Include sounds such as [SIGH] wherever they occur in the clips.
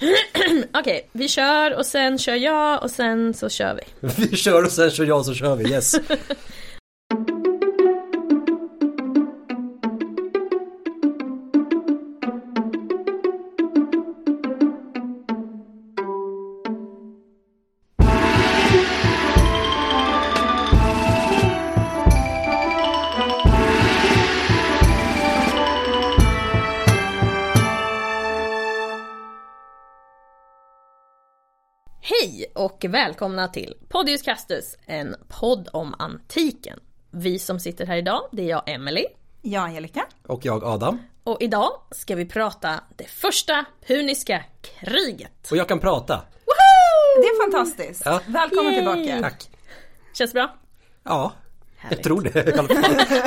[CLEARS THROAT] Okej, vi kör och sen kör jag och sen så kör vi. [LAUGHS] Vi kör och sen kör jag och så kör vi, yes. [LAUGHS] och välkomna till Podius Castus, en podd om antiken. Vi som sitter här idag, det är jag Emily Ja, Angelica. Och jag Adam. och idag ska vi prata det första puniska kriget. Och jag kan prata. Det är fantastiskt. Ja. Välkommen Yay. tillbaka. Tack. Känns bra? Ja, Härligt. jag tror det.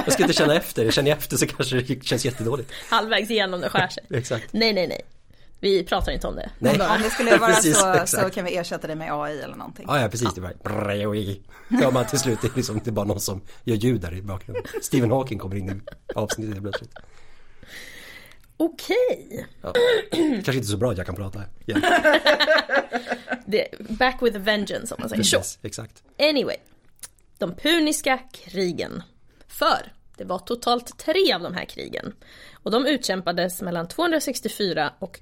Jag ska inte känna efter. Känner jag efter så kanske det känns jättedåligt. Halvvägs igenom det skär sig. Exakt. Nej, nej, nej. Vi pratar inte om det. Nej. Om det skulle [LAUGHS] vara Precis, så, så exakt. kan vi ersätta det med AI eller någonting. Ja, ja precis. Det var Ja, man till slut det är liksom det är bara någon som gör ljud där i bakgrunden. Stephen Hawking kommer in i avsnittet plötsligt. Okej. Ja. Kanske inte så bra att jag kan prata. [LAUGHS] Det- Back with a vengeance om man säger så. precis. Exakt. Anyway. De puniska krigen. För det var totalt tre av de här krigen. Och de utkämpades mellan 264 och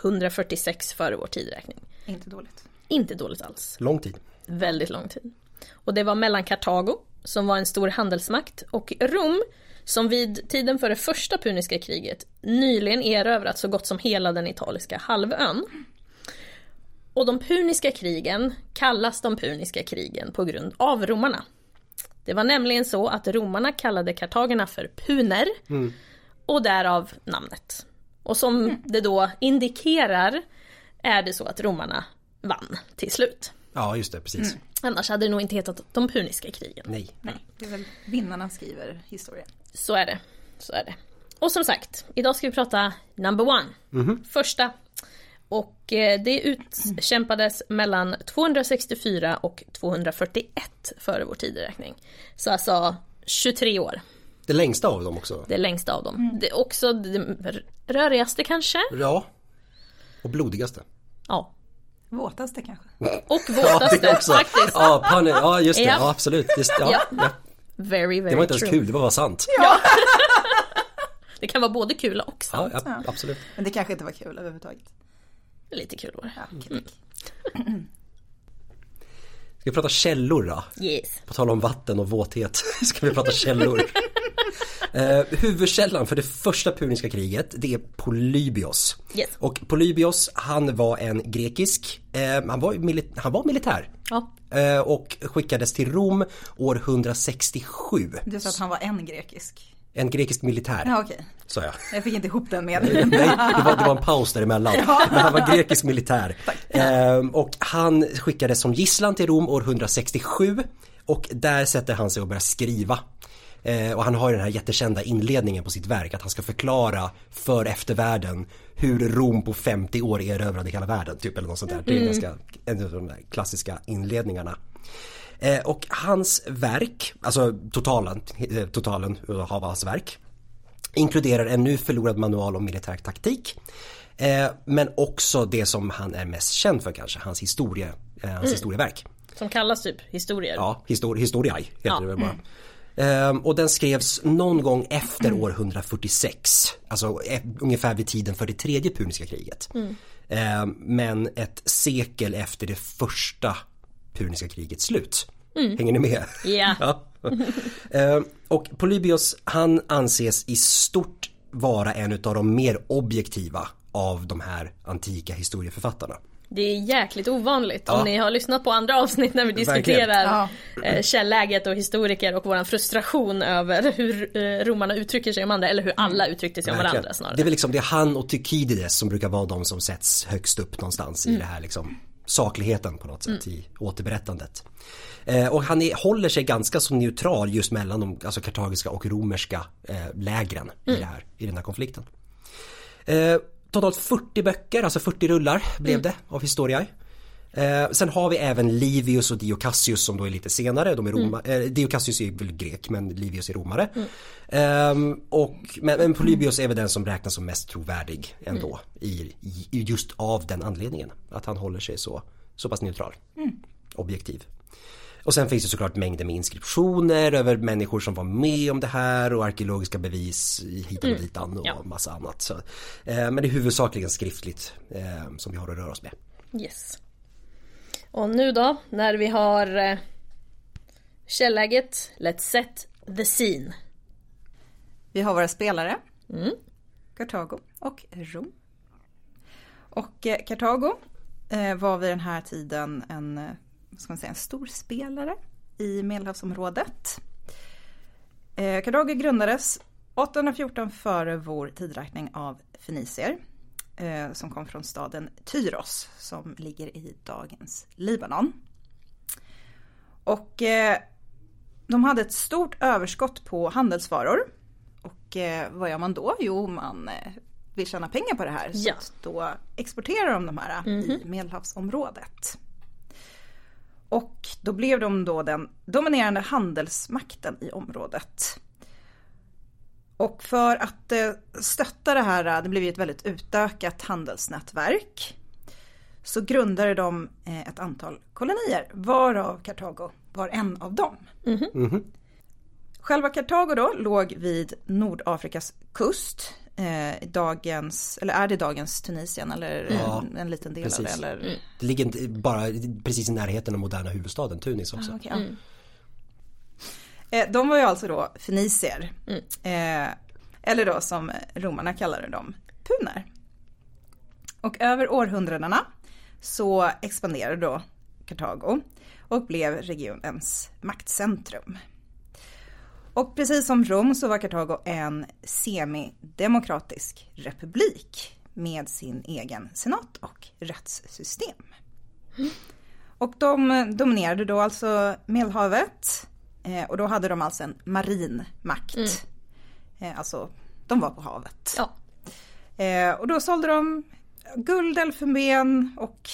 146 före vår tidräkning. Inte dåligt. Inte dåligt alls. Lång tid. Väldigt lång tid. Och det var mellan Kartago, som var en stor handelsmakt, och Rom, som vid tiden för det första puniska kriget nyligen erövrat så gott som hela den italiska halvön. Och de puniska krigen kallas de puniska krigen på grund av romarna. Det var nämligen så att romarna kallade kartagerna för puner och därav namnet. Och som det då indikerar är det så att romarna vann till slut. Ja, just det. Precis. Annars hade det nog inte hetat de puniska krigen. Nej. Nej, det är väl vinnarna skriver historien. Så är det. Så är det. Och som sagt, idag ska vi prata number one. Första. Och eh, det utkämpades mellan 264 och 241 före vår tideräkning. Så alltså 23 år. Det längsta av dem också. Det längsta av dem. Det är också det rörigaste kanske. Ja. Och blodigaste. Ja. Våtaste kanske. Och [LAUGHS] Ja, våtaste det också. faktiskt. Ja, pan, ja just det. Ja. Ja, absolut. Just, ja, Ja. ja. Very, very Det var inte ens true. kul, det var bara sant. [LAUGHS] Det kan vara både kul och Ja, sant. ja, absolut. Men det kanske inte var kul överhuvudtaget. Lite kul var det. Ja, kritik. Ska vi prata källor då? Yes. På tal om vatten och våthet [LAUGHS] ska vi prata källor. [LAUGHS] eh, huvudkällan för det första puniska kriget det är Polybios. Yes. Och Polybios han var en grekisk, eh, han, var, mili- han var militär. Ja. Eh, och skickades till Rom år 167. Du sa att han var en grekisk. En grekisk militär, Ja, okej. sa jag. Jag fick inte ihop den meningen. Nej, det var, det var en paus däremellan. Men han var grekisk militär. Ehm, och han skickades som gisslan till Rom år 167 och där sätter han sig och börjar skriva. Eh, och han har ju den här jättekända inledningen på sitt verk att han ska förklara för eftervärlden hur Rom på 50 år erövrade hela världen typ eller något sånt där. Det är ganska, en av de där klassiska inledningarna. Eh, och hans verk, alltså totalen, eh, totalen av hans verk inkluderar en nu förlorad manual om militär taktik. Eh, men också det som han är mest känd för kanske, hans historia, eh, hans historieverk. Som kallas typ historier. Ja, histor historia heter Ja. det väl bara. Ehm, och den skrevs någon gång efter år 146, alltså eh, ungefär vid tiden för det tredje puniska kriget. Ehm, men ett sekel efter det första puniska krigets slut. Hänger ni med? Ja. [LAUGHS] Ja. Eh, och Polybios han anses i stort vara en av de mer objektiva av de här antika historieförfattarna. Det är jäkligt ovanligt Ja. om ni har lyssnat på andra avsnitt när vi diskuterar eh, källläget och historiker och våran frustration över hur eh, romarna uttrycker sig om andra eller hur alla uttryckte sig om Verkligen. varandra snarare. Det är väl liksom det är han och Thukydides som brukar vara de som sätts högst upp någonstans i det här liksom sakligheten på något sätt i återberättandet. Eh, och han är, håller sig ganska så neutral just mellan de alltså kartagiska och romerska eh, lägren i, det här, i den här konflikten. Eh, totalt 40 böcker, alltså 40 rullar blev det av historia. Eh, sen har vi även Livius och Diocassius som då är lite senare. De är Roma, eh, Diocassius är väl grek men Livius är romare. Ehm, och, men, men Polybios är väl den som räknas som mest trovärdig ändå. I, i, just av den anledningen. Att han håller sig så, så pass neutral. Objektiv. Och sen finns det såklart mängder med inskriptioner över människor som var med om det här och arkeologiska bevis i hitan och ditan och Ja. massa annat. Så, eh, men det är huvudsakligen skriftligt eh, som vi har att röra oss med. Yes. Och nu då, när vi har eh, källäget, let's set the scene. Vi har våra spelare. Kartago och Rom. Och eh, Kartago eh, var vid den här tiden en, eh, ska man säga, en stor spelare i Medelhavsområdet. Eh, grundades 814 före vår tidräkning av fenicier. Eh, som kom från staden Tyros som ligger i dagens Libanon. Och eh, de hade ett stort överskott på handelsvaror. Och eh, vad gör man då? Jo, man vill tjäna pengar på det här. Så Ja. att då exporterar de de här i Medelhavsområdet. Och då blev de då den dominerande handelsmakten i området. Och för att eh, stötta det här, eh, det blev ju ett väldigt utökat handelsnätverk. Så grundade de eh, ett antal kolonier, varav Kartago var en av dem. Själva Kartago då låg vid Nordafrikas kust. Eh, dagens, eller är det dagens Tunisien eller Ja, en, en liten del av precis. det? Eller? Det ligger bara precis i närheten av moderna huvudstaden Tunis också. Ah, okej, ja. Eh, De var ju alltså då fenicier. Eh, eller då som romarna kallade dem, puner. Och över århundradena så expanderade då Kartago och blev regionens maktcentrum. Och precis som Rom så var Kartago en semidemokratisk republik med sin egen senat och rättssystem. Och de dominerade då alltså Medelhavet eh, och då hade de alltså en marin makt. Eh, alltså, de var på havet. Ja. Eh, och då sålde de guld, elfenben och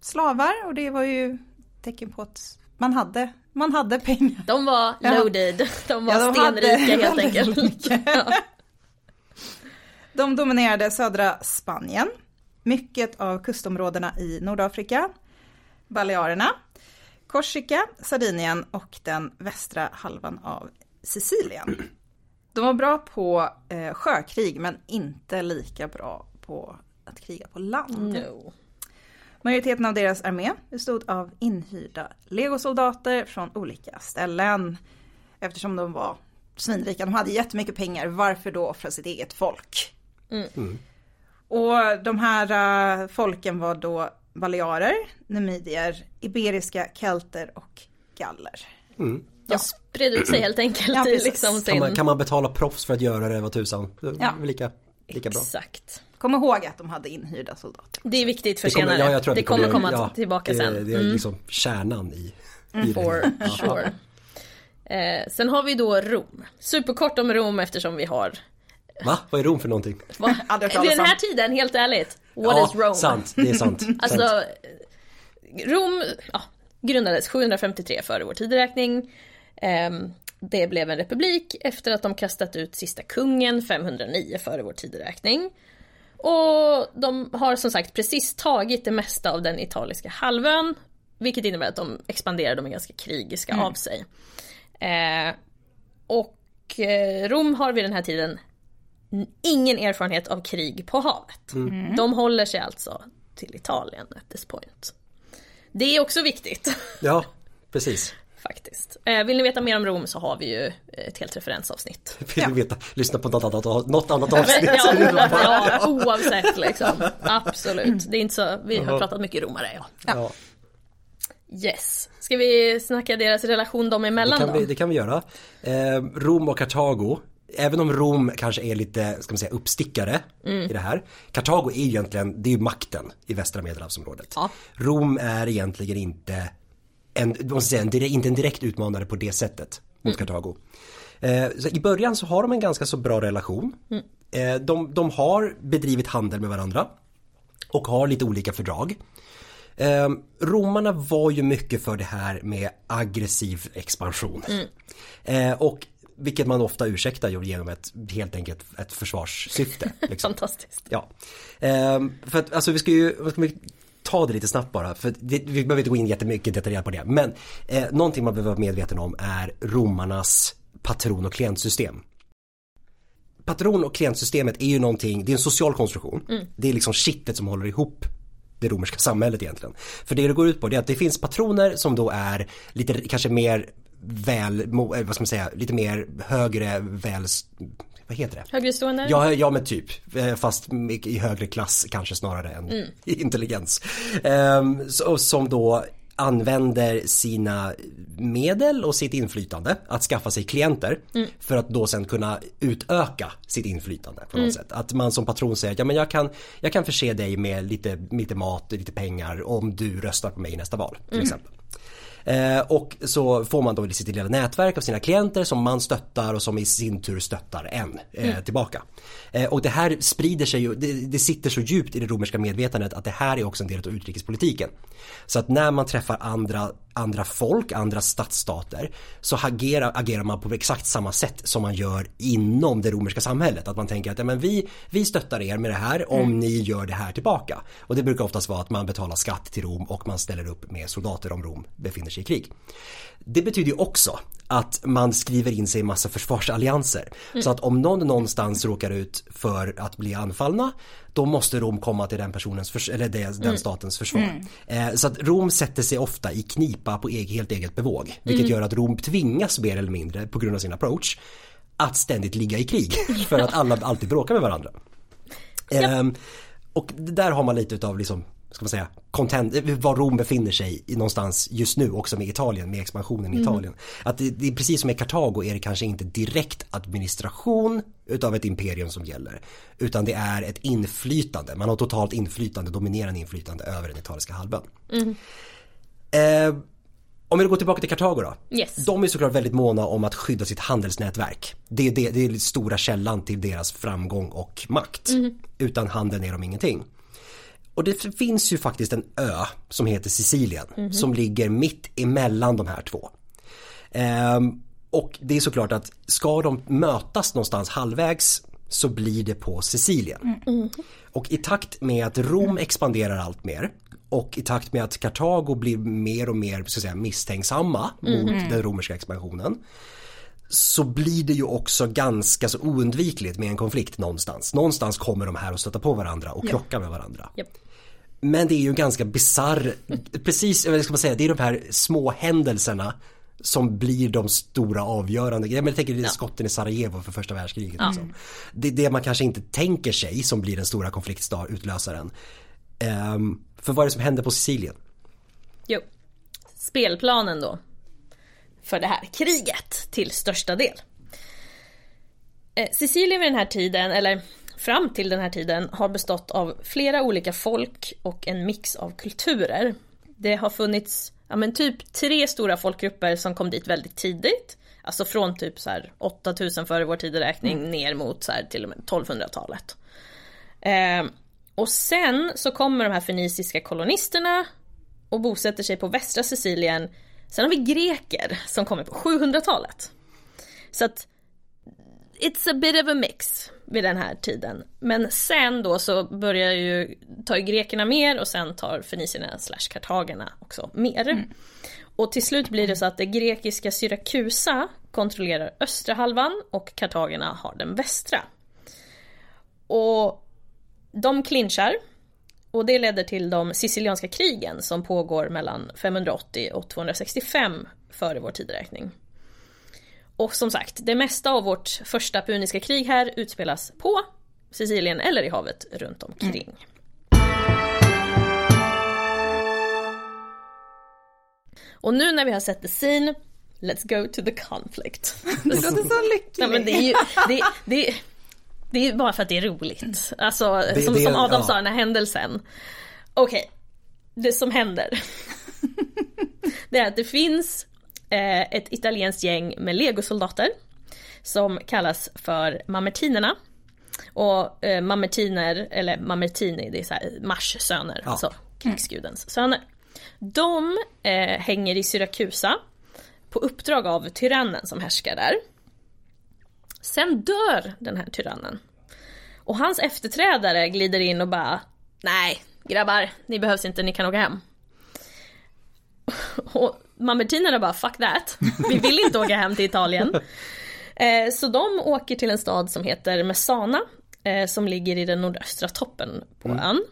slavar och det var ju tecken på att man hade, man hade pengar. De var Ja. loaded, de var Ja, de hade stenrika helt väldigt enkelt. [LAUGHS] Ja. De dominerade södra Spanien, mycket av kustområdena i Nordafrika, Balearerna, Korsika, Sardinien och den västra halvan av Sicilien. De var bra på eh, sjökrig men inte lika bra på att kriga på land. No. Majoriteten av deras armé bestod av inhyrda legosoldater från olika ställen. Eftersom de var svinrika, de hade jättemycket pengar, varför då offra sitt eget folk? Och de här äh, folken var då balearer, numidier, iberiska kelter och galler. De spred ut sig helt enkelt Ja, i liksom Kan sin... man, kan man betala proffs för att göra det, vad tusan. Ja. lika, lika bra. Exakt. Kom ihåg att de hade inhyrda soldater. Det är viktigt för Det kommer, senare. ja, att det kommer komma ja, tillbaka det, sen. Mm. Det är liksom kärnan i, i det. For [LAUGHS] sure. Eh, sen har vi då Rom. Superkort om Rom eftersom vi har... Va? Vad är Rom för någonting? Va? [LAUGHS] Vid den här tiden, helt ärligt. What ja, is Rome? sant. Det är sant. [LAUGHS] Alltså, sant. Rom ja, grundades 753 före vår tideräkning. Ehm, det blev en republik efter att de kastat ut sista kungen 509 före vår tideräkning. Och de har som sagt precis tagit det mesta av den italiska halvön. Vilket innebär att de expanderar, de är ganska krigiska av sig. Eh, och eh, Rom har vid den här tiden ingen erfarenhet av krig på havet. De håller sig alltså till Italien at this point. Det är också viktigt Ja, [LAUGHS] precis. Faktiskt. Eh, vill ni veta mer om Rom så har vi ju ett helt referensavsnitt. [LAUGHS] Vill du veta, lyssna på något annat, något annat avsnitt. Ja, [LAUGHS] ja, oavsett liksom. Absolut. Det är inte så, vi har pratat mycket romare ja. Ja, Yes. Ska vi snacka deras relation dem det, emellan kan då? vi, det kan vi göra. Eh, Rom och Kartago. Även om Rom kanske är lite, ska man säga, uppstickare Mm. i det här. Kartago är ju egentligen, det är ju makten i västra medelhavsområdet. Ja. Rom är egentligen inte en, man säga, en, inte en direkt utmanare på det sättet mot Kartago. Eh, så I början så har de en ganska så bra relation. Eh, de, de har bedrivit handel med varandra och har lite olika fördrag. Eh, romarna var ju mycket för det här med aggressiv expansion. Eh, och vilket man ofta ursäktar genom ett helt enkelt ett försvarssyfte. [LAUGHS] Liksom. Fantastiskt. Ja. Ehm, för att alltså vi ska ju, ska vi ta det lite snabbt bara för vi behöver inte gå in jättemycket detaljerat på det. Men eh, någonting man behöver vara medveten om är romarnas patron och klientsystem. Patron och klientsystemet är ju någonting, det är en social konstruktion. Det är liksom kittet som håller ihop det romerska samhället egentligen. För det det går ut på det är att det finns patroner som då är lite kanske mer väl, eh, vad ska man säga, lite mer högre väl, vad heter det? Högre stående? Ja, ja men typ. Eh, Fast i högre klass kanske snarare än i [LAUGHS] intelligens. Ehm, så, som då använder sina medel och sitt inflytande att skaffa sig klienter för att då sen kunna utöka sitt inflytande på något sätt. Att man som patron säger ja men jag kan, jag kan förse dig med lite, lite mat, lite pengar om du röstar på mig i nästa val till exempel. Eh, och så får man då sitt lilla nätverk av sina klienter som man stöttar och som i sin tur stöttar en eh, tillbaka. Eh, och det här sprider sig ju, det, det sitter så djupt i det romerska medvetandet att det här är också en del av utrikespolitiken. Så att när man träffar andra, andra folk, andra stadsstater så agerar, agerar man på exakt samma sätt som man gör inom det romerska samhället. Att man tänker att ja, men vi, vi stöttar er med det här om ni gör det här tillbaka. Och det brukar oftast vara att man betalar skatt till Rom och man ställer upp med soldater om Rom befinner sig i krig. Det betyder ju också att man skriver in sig i massa försvarsallianser. Så att om någon någonstans råkar ut för att bli anfallna då måste Rom komma till den personens, förs- eller den statens försvar. Eh, så att Rom sätter sig ofta i knipa på eg- helt eget bevåg. Vilket gör att Rom tvingas mer eller mindre på grund av sin approach att ständigt ligga i krig. [LAUGHS] För att alla alltid bråkar med varandra. Ehm, och där har man lite utav liksom, ska man säga, content, var Rom befinner sig i någonstans just nu också med Italien, med expansionen i Italien. Att det, det är precis som i Kartago är det kanske inte direkt administration utav ett imperium som gäller. Utan det är ett inflytande, man har totalt inflytande, dominerande inflytande över den italienska halvön. Eh, om vi går tillbaka till Kartago då. Yes. De är såklart väldigt måna om att skydda sitt handelsnätverk. Det är, det, det är den stora källan till deras framgång och makt. Utan handeln är de ingenting. Och det finns ju faktiskt en ö som heter Sicilien som ligger mitt emellan de här två. Ehm, och det är såklart att ska de mötas någonstans halvvägs så blir det på Sicilien. Och i takt med att Rom expanderar allt mer och i takt med att Kartago blir mer och mer att säga, misstänksamma mot den romerska expansionen så blir det ju också ganska så oundvikligt med en konflikt någonstans. Någonstans kommer de här att stöta på varandra och krocka med varandra. Japp. Men det är ju ganska bizarr, precis, vad ska man säga, det är de här små händelserna som blir de stora avgörande grejerna. Men jag tänker det är skotten i Sarajevo för första världskriget. Liksom. Det är det man kanske inte tänker sig som blir den stora konfliktutlösaren. Um, för vad är det som händer på Sicilien? Jo. Spelplanen då. För det här kriget till största del. Eh, Sicilien vid den här tiden, eller fram till den här tiden, har bestått av flera olika folk och en mix av kulturer. Det har funnits ja, men typ tre stora folkgrupper som kom dit väldigt tidigt. Alltså från typ så här 8000 före vår tideräkning ner mot så här till och med 1200-talet. Eh, och sen så kommer de här feniciska kolonisterna och bosätter sig på västra Sicilien. Sen har vi greker som kommer på 700-talet. Så att it's a bit of a mix vid den här tiden. Men sen då så börjar ju, tar ju grekerna mer och sen tar fenicierna slash kartagerna också mer. Och till slut blir det så att det grekiska Syrakusa kontrollerar östra halvan och kartagerna har den västra. Och de clinchar och det leder till de sicilianska krigen som pågår mellan 580 och 265 före vår tideräkning. Och som sagt, det mesta av vårt första puniska krig här utspelas på Sicilien eller i havet runt omkring. Och nu när vi har sett the scene, let's go to the conflict. [LAUGHS] Du låter så lycklig. Nej, men det är ju det, det, det är bara för att det är roligt. Alltså som, det- som Adam ja. sa, den här händelsen. Okej, det som händer. [LAUGHS] det är att det finns ett italienskt gäng med legosoldater. Som kallas för mamertinerna. Och eh, mamertiner, eller mamertini, det är så här Mars söner, Ja. alltså krigsgudens söner. De eh, hänger i Syrakusa på uppdrag av tyrannen som härskar där. Sen dör den här tyrannen. Och hans efterträdare glider in och bara Nej, grabbar, ni behövs inte, ni kan åka hem. [LAUGHS] Och mamertinerna bara fuck that, vi vill inte åka hem till Italien. Eh, så de åker till en stad som heter Messana, eh, som ligger i den nordöstra toppen på ön.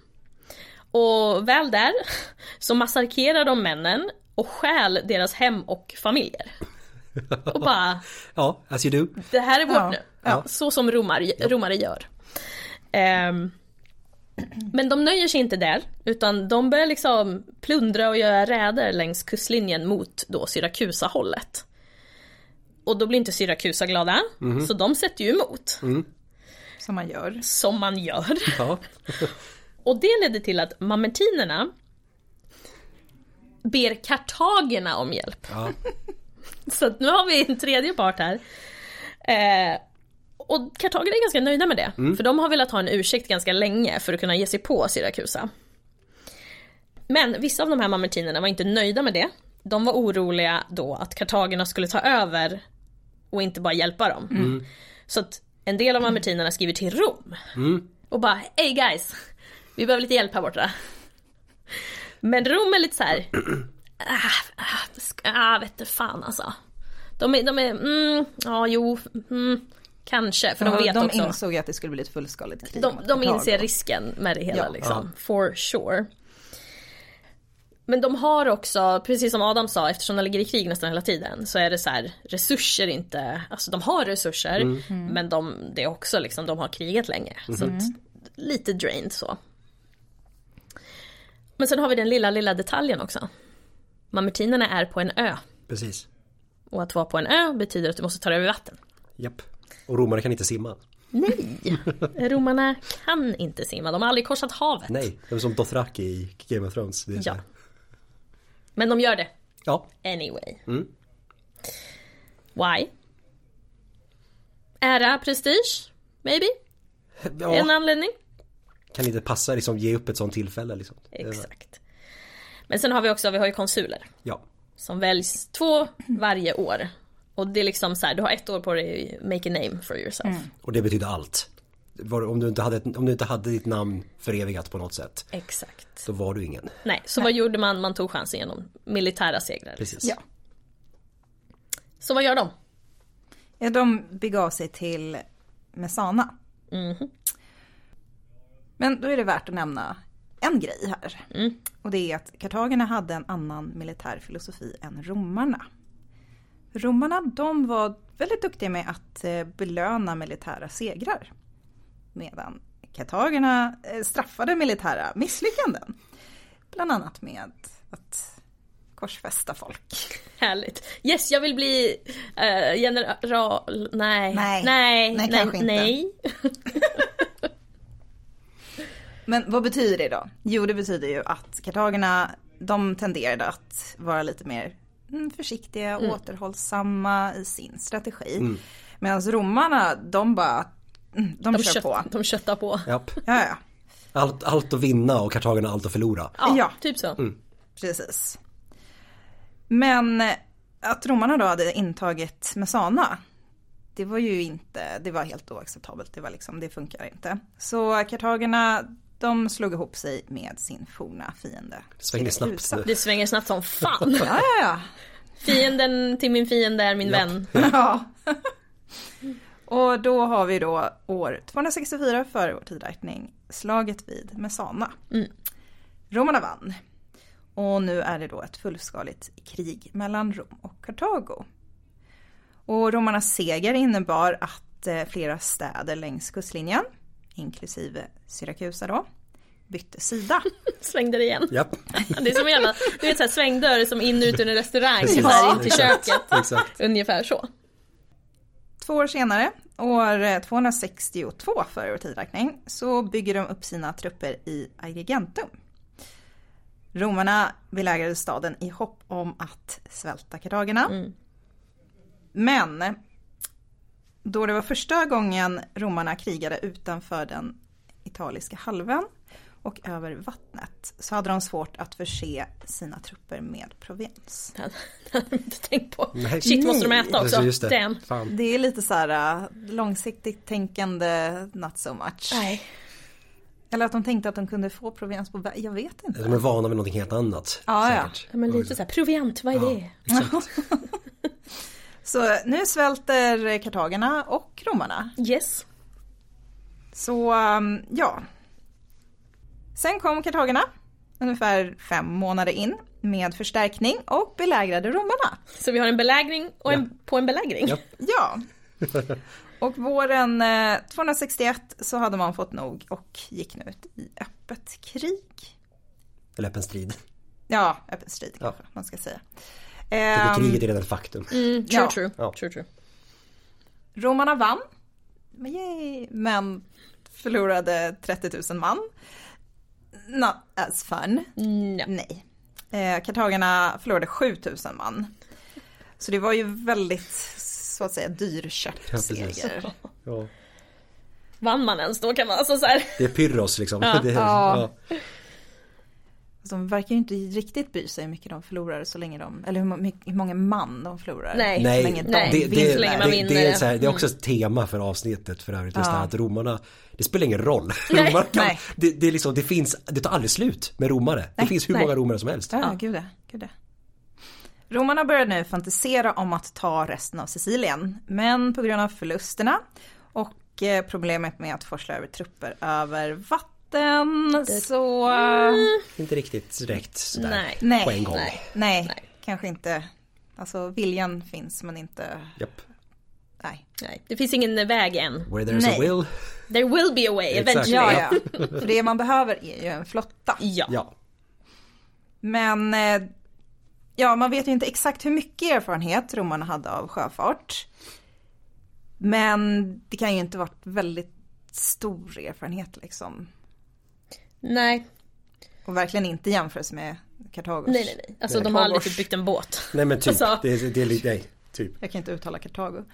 Och väl där så massakrerar de männen och stjäl deras hem och familjer. Och bara, [LAUGHS] Ja, as you do. det här är vårt Ja, nu. ja. Så som romar, romare gör. Ehm, [CLEARS THROAT] men de nöjer sig inte där, utan de börjar liksom plundra och göra räder längs kustlinjen mot då Syrakusa-hållet. Och då blir inte Syrakusa glada, så de sätter ju emot. Som man gör. Som man gör. [LAUGHS] Ja. [LAUGHS] Och det ledde till att mamertinerna ber kartagerna om hjälp. Ja. [LAUGHS] Så nu har vi en tredje part här. Eh, och kartagerna är ganska nöjda med det. För de har velat ha en ursäkt ganska länge för att kunna ge sig på Syrakusa. Men vissa av de här mamertinerna var inte nöjda med det. De var oroliga då att kartagerna skulle ta över och inte bara hjälpa dem. Så att en del av mamertinerna skriver till Rom. Och bara Hey guys! Vi behöver lite hjälp här borta. Men Rom är lite så här. [CLEARS THROAT] Ah, ah, ah vet du fan alltså. De är, de är, mm, ja jo, mm, kanske. För de vet de också. insåg ju att det skulle bli ett fullskaligt krig De, de inser risken med det hela Ja. liksom. For sure. Men de har också, precis som Adam sa, eftersom de ligger i krig nästan hela tiden så är det så här, resurser inte, alltså de har resurser men de, det är också liksom, de har krigat länge. Så att, lite drained så. Men sen har vi den lilla, lilla detaljen också. Mamertinerna är på en ö. Precis. Och att vara på en ö betyder att du måste ta dig över vatten. Japp. Och romare kan inte simma. Nej! Romarna kan inte simma, de har aldrig korsat havet. Nej, det är som Dothraki i Game of Thrones. Ja. Men de gör det. Ja. Anyway. Mm. Why? Ära, prestige? Maybe? En ja. anledning? Kan inte passa liksom ge upp ett sånt tillfälle liksom. Exakt. Men sen har vi också, vi har ju konsuler. Ja. Som väljs två varje år. Och det är liksom så här, du har ett år på dig att make a name for yourself. Och det betyder allt. Om du, inte hade, om du inte hade ditt namn förevigat på något sätt. Exakt. Så var du ingen. Nej, så vad gjorde man? Man tog chansen genom militära segrar. Precis. Ja. Så vad gör de? Ja, de begav sig till Messana. Mhm. Men då är det värt att nämna en grej här. Mm. Och det är att kartagerna hade en annan militär filosofi än romarna. Romarna de var väldigt duktiga med att eh, belöna militära segrar. Medan kartagerna eh, straffade militära misslyckanden. Bland annat med att korsfästa folk. Härligt. Yes, jag vill bli uh, general... Nej. Nej. Nej. Nej, kanske inte. Nej. [LAUGHS] Men vad betyder det då? Jo, det betyder ju att kartagerna, de tenderade att vara lite mer försiktiga och återhållsamma i sin strategi. Medan romarna, de bara, mm, de, De, kör kött, på. de köttar på. Japp. Ja, ja, Allt, allt att vinna och kartagerna allt att förlora. Ja, Ja. typ så. precis. Men eh, att romarna då hade intagit Messana, det var ju inte, det var helt oacceptabelt. Det var liksom, det funkar inte. Så kartagerna, de slog ihop sig med sin forna fiende. Det svänger snabbt. Syrakusa. Det svänger snabbt som fan. Ja, ja, ja. Fienden till min fiende är min Japp. vän. [LAUGHS] Ja. Och då har vi då år 264 före vår tidräkning, slaget vid Messana. Mm. Romarna vann. Och nu är det då ett fullskaligt krig mellan Rom och Kartago. Och romarnas seger innebar att eh, flera städer längs kustlinjen, inklusive Syrakusa då, bytte sida. [LAUGHS] Svängde det igen. Japp. Det är som en jävla, du vet såhär svängdörr som in och ut ur en restaurang, Precis. så här, in till Exakt. köket. Exakt. Ungefär så. Två år senare, år 262 före vår tidräkning, så bygger de upp sina trupper i Agrigentum. Romarna belägrade staden i hopp om att svälta kartagerna. Mm. Men då det var första gången romarna krigade utanför den italiska halvön och över vattnet så hade de svårt att förse sina trupper med provians. [LAUGHS] Det hade de inte tänkt på. Nej. Shit måste de äta också. Just det. Det är lite så här äh, långsiktigt tänkande, not so much. Nej. Eller att de tänkte att de kunde få provians på väg, jag vet inte. De är vana vid någonting helt annat. Ja, ja. säkert. Ja, men lite så här, proviant, vad är det? [LAUGHS] [LAUGHS] Så nu svälter kartagerna och romarna. Yes. Så um, ja. Sen kom kartagerna ungefär fem månader in med förstärkning och belägrade romarna. Så vi har en belägring och en, på en belägring. Ja. Ja. [LAUGHS] Och våren eh, 261 så hade man fått nog och gick nu ut i öppet krig. Eller öppen strid. Ja, öppen strid Ja. kanske man ska säga. För Ehm, kriget är redan ett faktum. Mm, true, Ja. true. Ja. true, true. Romarna vann. Yay, men förlorade 30 000 man. Not as fun. No. Nej. Eh, kartagerna förlorade 7 000 man. Så det var ju väldigt, så att säga, dyrköpt Ja, seger. Ja. Vann man ens då kan man alltså så här. Det är Pyrrhos liksom. Ja. [LAUGHS] Det, Ja. De verkar ju inte riktigt bry sig hur mycket de förlorar så länge de, eller hur, hur många man de förlorar. Nej. Så Nej, länge de nej. det, det, det, det, är det. så här, det är också Mm. ett tema för avsnittet för övrigt. Ja. det att romarna, det spelar ingen roll. [LAUGHS] Nej. Kan, Nej. det, det, är liksom, det finns, det tar aldrig slut med romare. Det Nej. finns hur många romare som helst. Ja, Ja. gud gud. Romarna började nu fantisera om att ta resten av Sicilien, men på grund av förlusterna och eh, problemet med att forsla över trupper över vatten så... Inte riktigt direkt sådär Nej. Nej, på en gång. Nej. nej, Nej. kanske inte. Alltså viljan finns men inte, Japp. nej. Nej, det finns ingen väg än. Where there's Nej. a will. There will be a way eventually. Ja, ja. För det man behöver är ju en flotta. Ja. Ja. Men eh, ja, man vet ju inte exakt hur mycket erfarenhet romarna hade av sjöfart. Men det kan ju inte varit väldigt stor erfarenhet liksom. Nej, Och verkligen inte jämförs med Kartagos. nej, nej, nej. Alltså Nej. de har aldrig typ byggt en båt. Nej men typ, Alltså- det, är- det är lite, nej, typ. Jag kan inte uttala Kartago.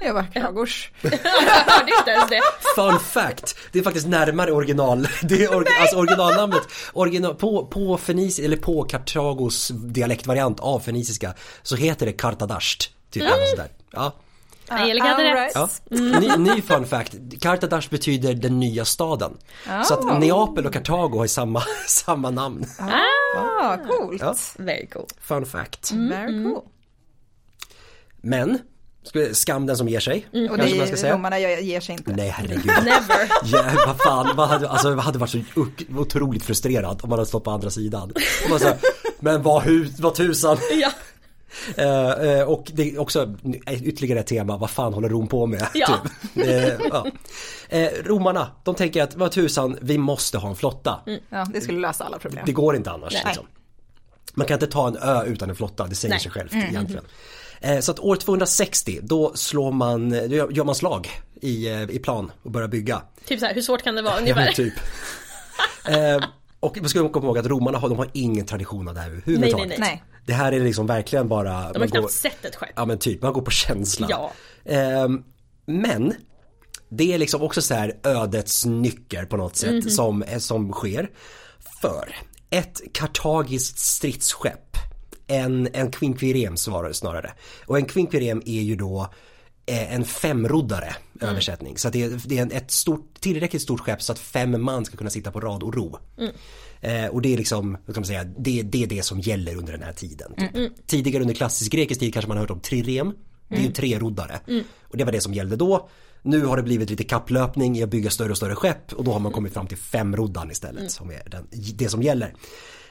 Jag var Kartagos. Jag hörde inte ens det. Fun fact, det är faktiskt närmare original, det är or, alltså originalnamnet, original, på, på Fenici, eller på Kartagos dialektvariant av feniciska så heter det Kartadasht. Typ eller sådär. Ja. Angelica hade All rätt. Ja. Ny, ny fun fact, Kartadash betyder den nya staden. Så Oh. att Neapel och Kartago har samma, [LAUGHS] samma namn. Ah, coolt. Ja. Very cool. Fun fact. Very cool. Men, ska- skam den som ger sig. Och kanske man det ska säga. romarna ger sig inte. Nej herregud. [LAUGHS] Never. Ja, vad fan, vad hade, alltså, jag hade varit så otroligt frustrerad om man hade stått på andra sidan. Och bara så här, men vad, vad tusan. Ja. Eh, eh, och det är också ytterligare ett tema, vad fan håller Rom på med? Ja. Typ. Eh, ja. Romarna, de tänker att vad tusan, vi måste ha en flotta. Ja, det skulle lösa alla problem. Det går inte annars. Liksom. Man kan inte ta en ö utan en flotta, det säger Nej. sig självt egentligen. Eh, Så att år 260 då slår man, då gör man slag i, i plan och börjar bygga. Typ så här, hur svårt kan det vara [LAUGHS] Ja, ungefär? men typ. [LAUGHS] eh, och vi ska komma ihåg att romarna har, de har ingen tradition av det här överhuvudtaget. Nej, nej, nej. Det här är liksom verkligen bara... De har man knappt går, sett ett skepp. ja men typ, man går på känsla. Ja. Eh, men det är liksom också så här ödets nycker på något sätt Mhm. som, som sker. För ett kartagiskt stridsskepp, en, en quinquirem var det snarare. Och en quinquirem är ju då eh, en femroddare Mm. översättning. Så det är, det är ett stort, tillräckligt stort skepp så att fem man ska kunna sitta på rad och ro. Mm. Eh, och det är liksom, vad kan man säga, det, det är det som gäller under den här tiden. Typ. Mm. Tidigare under klassisk grekisk tid kanske man har hört om trirem. Det är ju treroddare. Mm. Och det var det som gällde då. Nu har det blivit lite kapplöpning i att bygga större och större skepp och då har man kommit fram till femroddan istället Mm. som är den, det som gäller.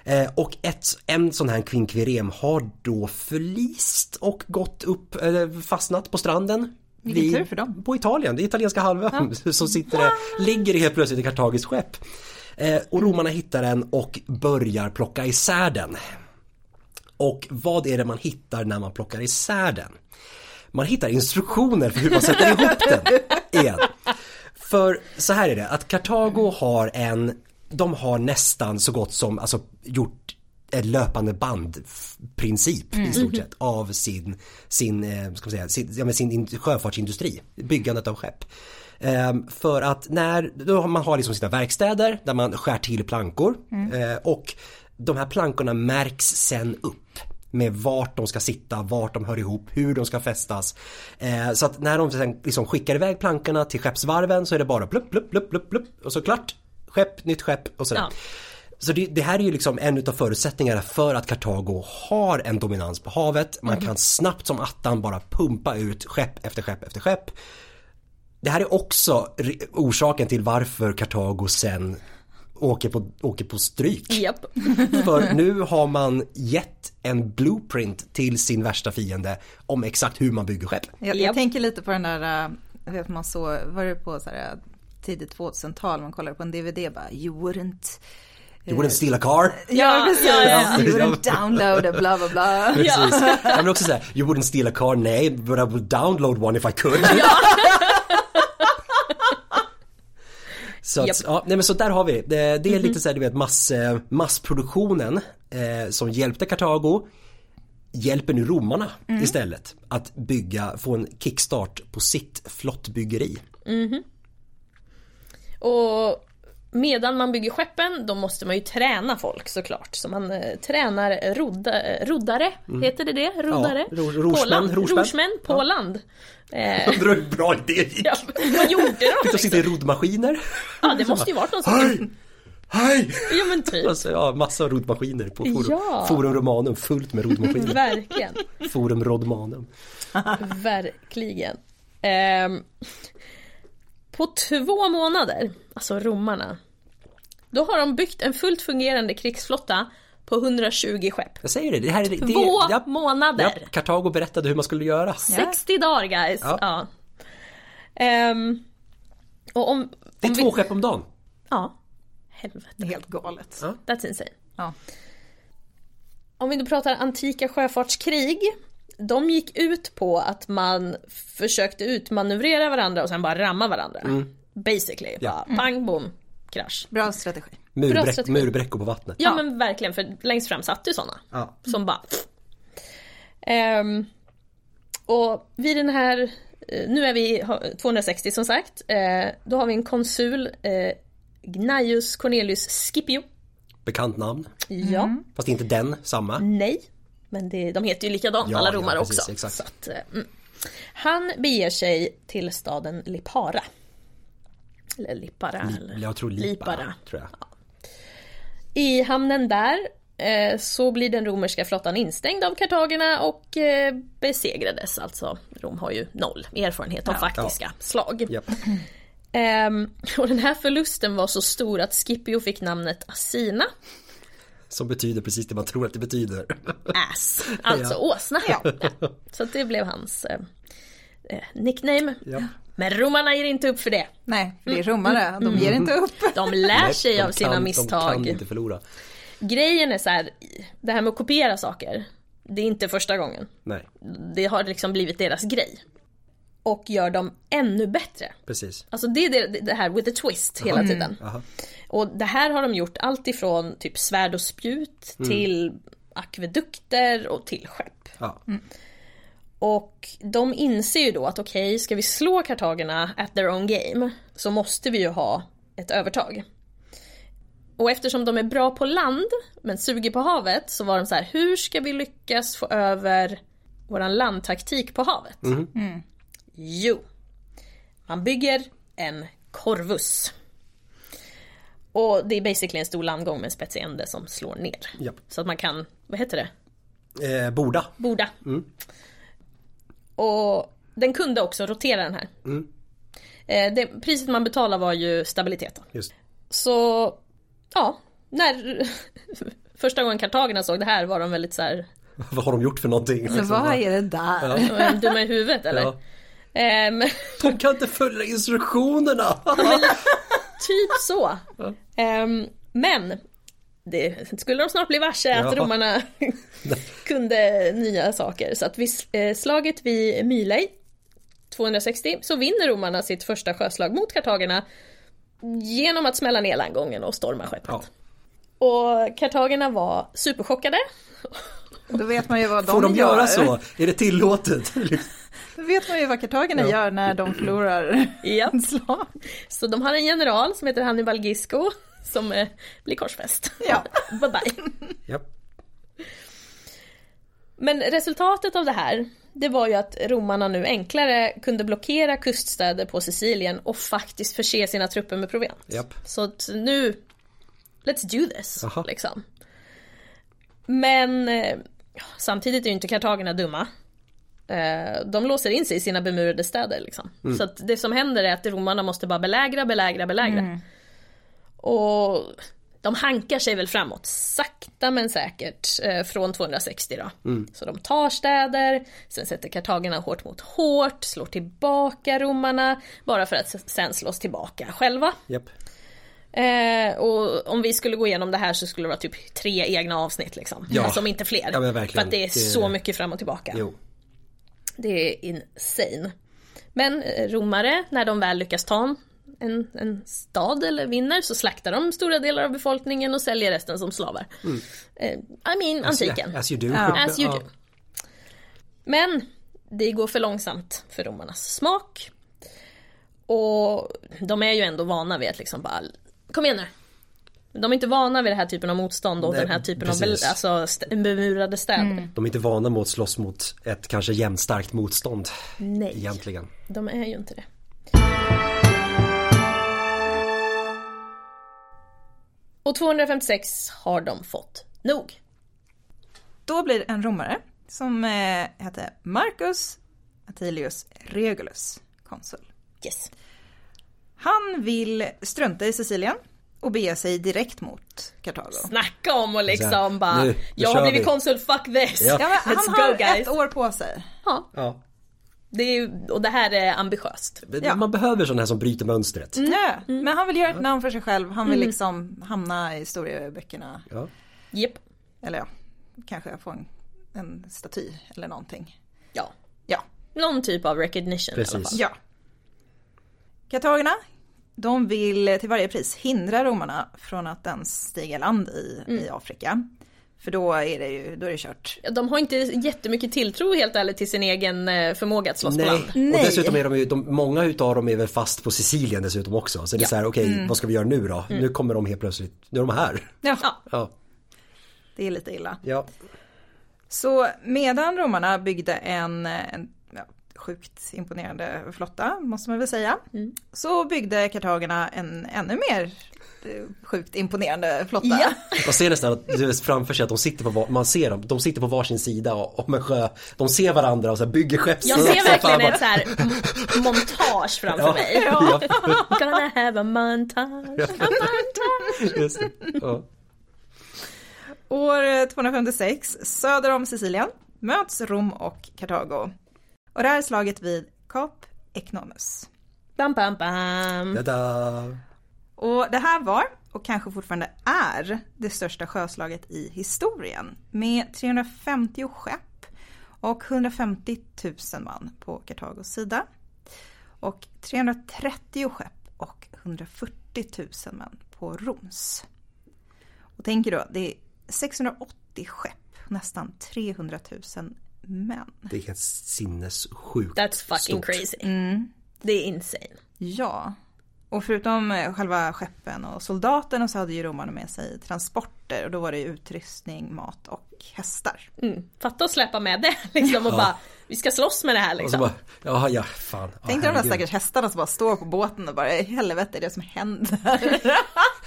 Eh, och ett, en sån här quinquirem har då förlist och gått upp, fastnat på stranden. Vilken vid- tur för dem. På Italien, det italienska halvön [LAUGHS] som sitter där, ligger helt plötsligt i kartagiskt skepp. Eh, och romarna hittar den och börjar plocka isär den. Och vad är det man hittar när man plockar isär den? Man hittar instruktioner för hur man sätter ihop den [LAUGHS] igen. För så här är det, att Kartago har en, de har nästan så gott som, alltså gjort en löpande bandprincip i stort sett av sin, sin, eh, ska man säga, sin, ja, men sin in, sjöfartsindustri, byggandet av skepp. Ehm, för att när då man har liksom sina verkstäder där man skär till plankor eh, och de här plankorna märks sen upp med vart de ska sitta, vart de hör ihop, hur de ska fästas. Eh, så att när de sen liksom skickar iväg plankorna till skeppsvarven så är det bara plupp, plupp, plupp, plupp, plupp och så klart. Skepp, nytt skepp och sådär. Ja. Så det, det här är ju liksom en av förutsättningarna för att Kartago har en dominans på havet. Man kan snabbt som attan bara pumpa ut skepp efter skepp efter skepp. Det här är också orsaken till varför Kartago sen åker på, åker på stryk. Japp. [LAUGHS] För nu har man gett en blueprint till sin värsta fiende om exakt hur man bygger skepp. Jag, jag tänker lite på den där, äh, jag vet man så, var det på så här, tidigt 2000-tal, man kollade på en DVD bara, you wouldn't You wouldn't steal a car. Ja, precis. ja, ja. You wouldn't download a bla bla bla. Precis. Jag vill också säga, you wouldn't steal a car, nej, but I would download one if I could. Så, att, Japp. ja, nej men så där har vi det. Det är lite så här, du vet, mass, eh, massproduktionen eh, som hjälpte Kartago hjälper nu romarna istället att bygga, få en kickstart på sitt flottbyggeri. Och medan man bygger skeppen då måste man ju träna folk såklart. Så man eh, tränar rodda, eh, roddare, heter det det? Roddare? Ja, ro- rorsmän, på land. rorsmän. rorsmän på land. Eh, [LAUGHS] Det var en bra idé gick. ja, vad gjorde de? De sitter i roddmaskiner. Ja, det måste ju varit någon som... Hej! Ja men typ. Alltså, ja, massa roddmaskiner på forum, Ja. forum Romanum, fullt med roddmaskiner. Verkligen. Forum Rodmanum. Verkligen. Ehm, på två månader, alltså romarna, då har de byggt en fullt fungerande krigsflotta på 120 skepp. Jag säger det, det här är... Det, Två ja, månader! ja, Kartago berättade hur man skulle göra. 60 dagar guys! Ja. Ja. Ehm, och om... Det är om två vi, skepp om dagen. Ja. Helvete. Det helt galet. Ja. That's insane. Ja. Om vi då pratar antika sjöfartskrig. De gick ut på att man försökte utmanövrera varandra och sen bara ramma varandra. Basically. Ja. Bara pang bom, krasch. Bra strategi. Murbräck, murbräckor på vattnet. Ja, Ja. men verkligen, för längst fram satt ju sådana. Ja. Som bara... Ehm, och vid den här, eh, nu är vi ha- 260 som sagt, eh, då har vi en konsul, eh, Gnaeus Cornelius Scipio. Bekant namn. Ja, Fast inte den, samma. nej. Men det, de heter ju likadant Ja, alla ja, romare precis, också. exakt. Så att, eh, mm. Han beger sig till staden Lipara. Eller Lipara. eller Jag tror Lipa, Lipara. tror jag. I hamnen där eh, så blir den romerska flottan instängd av kartagerna och eh, besegrades. Alltså Rom har ju noll erfarenhet av faktiska slag. Japp. Ehm, och den här förlusten var så stor att Scipio fick namnet Asina, Som betyder precis det man tror att det betyder. ass, alltså Ja. åsna. Ja. [LAUGHS] Så det blev hans eh, eh, nickname. Ja. Men romarna ger inte upp för det. Nej, för det är romare, de ger inte upp. De lär Nej, sig de av sina kan, misstag. De kan inte förlora. Grejen är så här, det här med att kopiera saker, det är inte första gången. Nej, Det har liksom blivit deras grej. Och gör dem ännu bättre. precis. Alltså det är det, det här with a twist hela tiden. Aha. Och det här har de gjort allt ifrån typ svärd och spjut till akvedukter och till skepp. Ja. Och de inser ju då att okej, ska vi slå kartagerna at their own game så måste vi ju ha ett övertag. Och eftersom de är bra på land men suger på havet så var de så här, hur ska vi lyckas få över våran landtaktik på havet? Jo, man bygger en korvus. Och det är basically en stor landgång med en spetsig ände som slår ner. Japp. Så att man kan, vad heter det? Eh, Borda. Borda. Och den kunde också rotera den här. Eh, det, priset man betalar var ju stabiliteten. Just. Så, ja, när [LAUGHS] första gången kartagerna såg det här var de väldigt så här, [LAUGHS] Vad har de gjort för någonting? Så vad är det där? "Är de dumma i huvudet eller? Ja. Ehm, De kan inte följa instruktionerna! [LAUGHS] typ så. Ehm, men det skulle de snart bli varse att Ja. romarna [LAUGHS] kunde nya saker. Så att vid eh, slaget vid Mylei 260 så vinner romarna sitt första sjöslag mot kartagerna genom att smälla ner landgången och storma skeppet. Ja. Och kartagerna var superchockade. Då vet man ju vad de Får de gör. göra så? Är det tillåtet? [LAUGHS] Då vet man ju vad kartagerna Ja. gör när de förlorar Ja. slag. Så de har en general som heter Hannibal Gisco som eh, blir korsfäst. Ja. [LAUGHS] bye bye. Japp. Men resultatet av det här, det var ju att romarna nu enklare kunde blockera kuststäder på Sicilien och faktiskt förse sina trupper med proviant. Japp. Så nu, let's do this, liksom. Men eh, samtidigt är ju inte kartagerna dumma. Eh, de låser in sig i sina bemurade städer liksom. Så att det som händer är att romarna måste bara belägra, belägra, belägra. Och de hankar sig väl framåt, sakta men säkert, eh, från 260 då. Så de tar städer, sen sätter kartagerna hårt mot hårt, slår tillbaka romarna, bara för att sen slås tillbaka själva. Japp. Eh, och om vi skulle gå igenom det här så skulle det vara typ tre egna avsnitt liksom. Ja. Alltså om inte fler. Ja. För att det är Det- så mycket fram och tillbaka. Jo. Det är insane. Men eh, romare, när de väl lyckas ta en, en stad eller vinner så slaktar de stora delar av befolkningen och säljer resten som slavar. Eh, I mean, antiken. As you do. Ja. As you do. Men det går för långsamt för romarnas smak. Och de är ju ändå vana vid att liksom bara, kom igen nu. De är inte vana vid den här typen av motstånd och Nej, den här typen av precis. bel- alltså, st- bemurade städer. De är inte vana mot att slåss mot ett kanske jämnstarkt motstånd. Nej, Egentligen. de är ju inte det. Och 256 har de fått nog. Då blir det en romare som eh, hette Marcus Attilius Regulus, konsul. Yes. Han vill strunta i Sicilien och bege sig direkt mot Kartago. Snacka om och liksom bara, Nu- nu jag har blivit vi." konsul, fuck this! Ja. Ja, men Let's han go har guys! ett år på sig. Ja, Ja. det är, och det här är ambitiöst. Ja. Man behöver sådana här som bryter mönstret. Ja, men han vill göra ett namn för sig själv. Han vill liksom hamna i historieböckerna. Ja. Japp. Eller ja, kanske få en, en staty eller någonting. Ja. Ja, Någon typ av recognition i alla Precis. fall. ja. Kartagerna, de vill till varje pris hindra romarna från att ens stiga land i, i Afrika. För då är det ju, då är det kört. De har inte jättemycket tilltro helt ärligt till sin egen eh, förmåga att slåss på Nej. land. och Nej. dessutom är de ju, de, många utav dem är väl fast på Sicilien dessutom också. Så det är Ja. så här, okej vad ska vi göra nu då? Nu kommer de helt plötsligt, nu är de här. Ja, Ja. Det är lite illa. ja. Så medan romarna byggde en, en sjukt imponerande flotta, måste man väl säga, så byggde kartagerna en ännu mer eh, sjukt imponerande flotta. Ja. [LAUGHS] Man ser nästan att du framför sig att de sitter på, man ser dem, de sitter på varsin sida om en sjö. De ser varandra och så här bygger skepp. Jag ser verkligen ett så här montage framför Ja. mig. Ja. [LAUGHS] Gonna have a montage, a montage. Just det. Ja. År 256, söder om Sicilien, möts Rom och Kartago. Och det här är slaget vid Kap Eknomus. Bam, bam, bam. Tada. Och det här var, och kanske fortfarande är, det största sjöslaget i historien. Med 350 skepp och 150 000 man på Kartagos sida. Och 330 skepp och 140 000 man på Roms. Och tänker då, det är 680 skepp, nästan 300 000 män. Det är helt sinnessjukt That's fucking stort. crazy. Mm. Det är insane. Ja. Och förutom eh, själva skeppen och soldaterna så hade ju romarna med sig transporter och då var det ju utrustning, mat och hästar. Mm. Fatta att släppa med det [LAUGHS] liksom och bara, vi ska slåss med det här liksom. bara, ja ja fan. Ja, Tänk dig de där stackars hästarna som bara står på båten och bara, helvete är det som händer?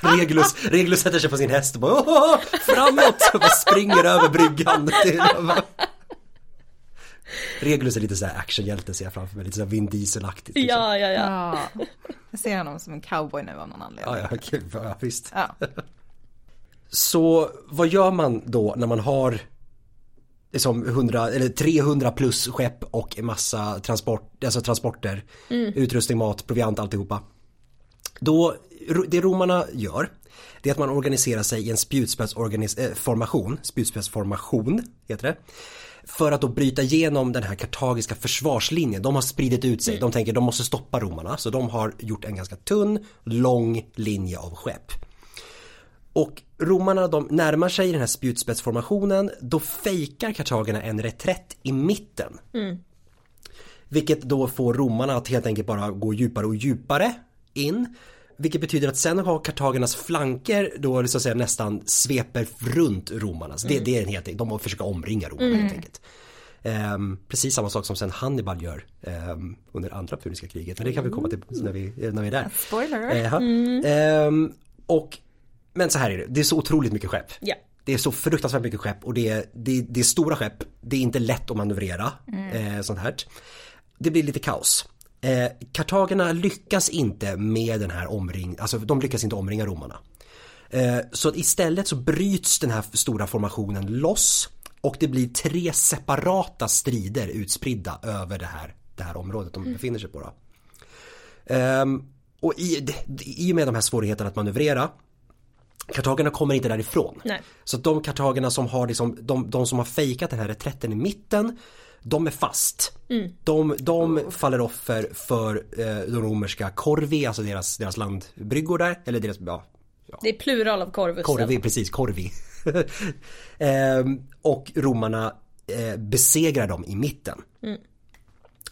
[LAUGHS] Regulus, Regulus sätter sig på sin häst och bara "Åh, framåt [LAUGHS] och bara springer över bryggan. Till, Regulus är lite så här actionhjälte ser jag framför mig, lite så här Vin Diesel-aktigt. liksom. Ja, ja, ja. ja. Jag ser honom som en cowboy nu av någon anledning. Ja, ja, okej, ja, visst. Ja. Så vad gör man då när man har liksom 100 eller 300 plus skepp och en massa transport, alltså transporter, utrustning, mat, proviant, alltihopa. Då, det romarna gör, det är att man organiserar sig i en spjutspetsformation, spjutspetsformation heter det. För att då bryta igenom den här kartagiska försvarslinjen. De har spridit ut sig, de tänker de måste stoppa romarna. Så de har gjort en ganska tunn, lång linje av skepp. Och romarna de närmar sig den här spjutspetsformationen, då fejkar kartagerna en reträtt i mitten. Vilket då får romarna att helt enkelt bara gå djupare och djupare in. Vilket betyder att sen har kartagernas flanker då så att säga nästan sveper runt romarna. Så det, det är en helt, de försöker omringa romarna helt enkelt. Ehm, precis samma sak som sen Hannibal gör ehm, under andra puniska kriget. Men det kan vi komma till när vi, när vi är där. Spoiler. Jaha. Ehm, och, men så här är det, det är så otroligt mycket skepp. Ja. Det är så fruktansvärt mycket skepp och det är, det, det är stora skepp. Det är inte lätt att manövrera eh, sånt här. Det blir lite kaos. Eh, kartagerna lyckas inte med den här omring, alltså de lyckas inte omringa romarna. Eh, så istället så bryts den här stora formationen loss och det blir tre separata strider utspridda över det här, det här området de befinner sig på. Då. Ehm, och i, i och med de här svårigheterna att manövrera Kartagerna kommer inte därifrån. Nej. Så de kartagerna som har liksom, de, de som har fejkat den här reträtten i mitten de är fast. De, de faller offer för eh, de romerska korvi, alltså deras, deras landbryggor där, eller deras, ja, Det är plural av korvus. korvi, precis, korvi. [LAUGHS] Ehm, och romarna eh, besegrar dem i mitten.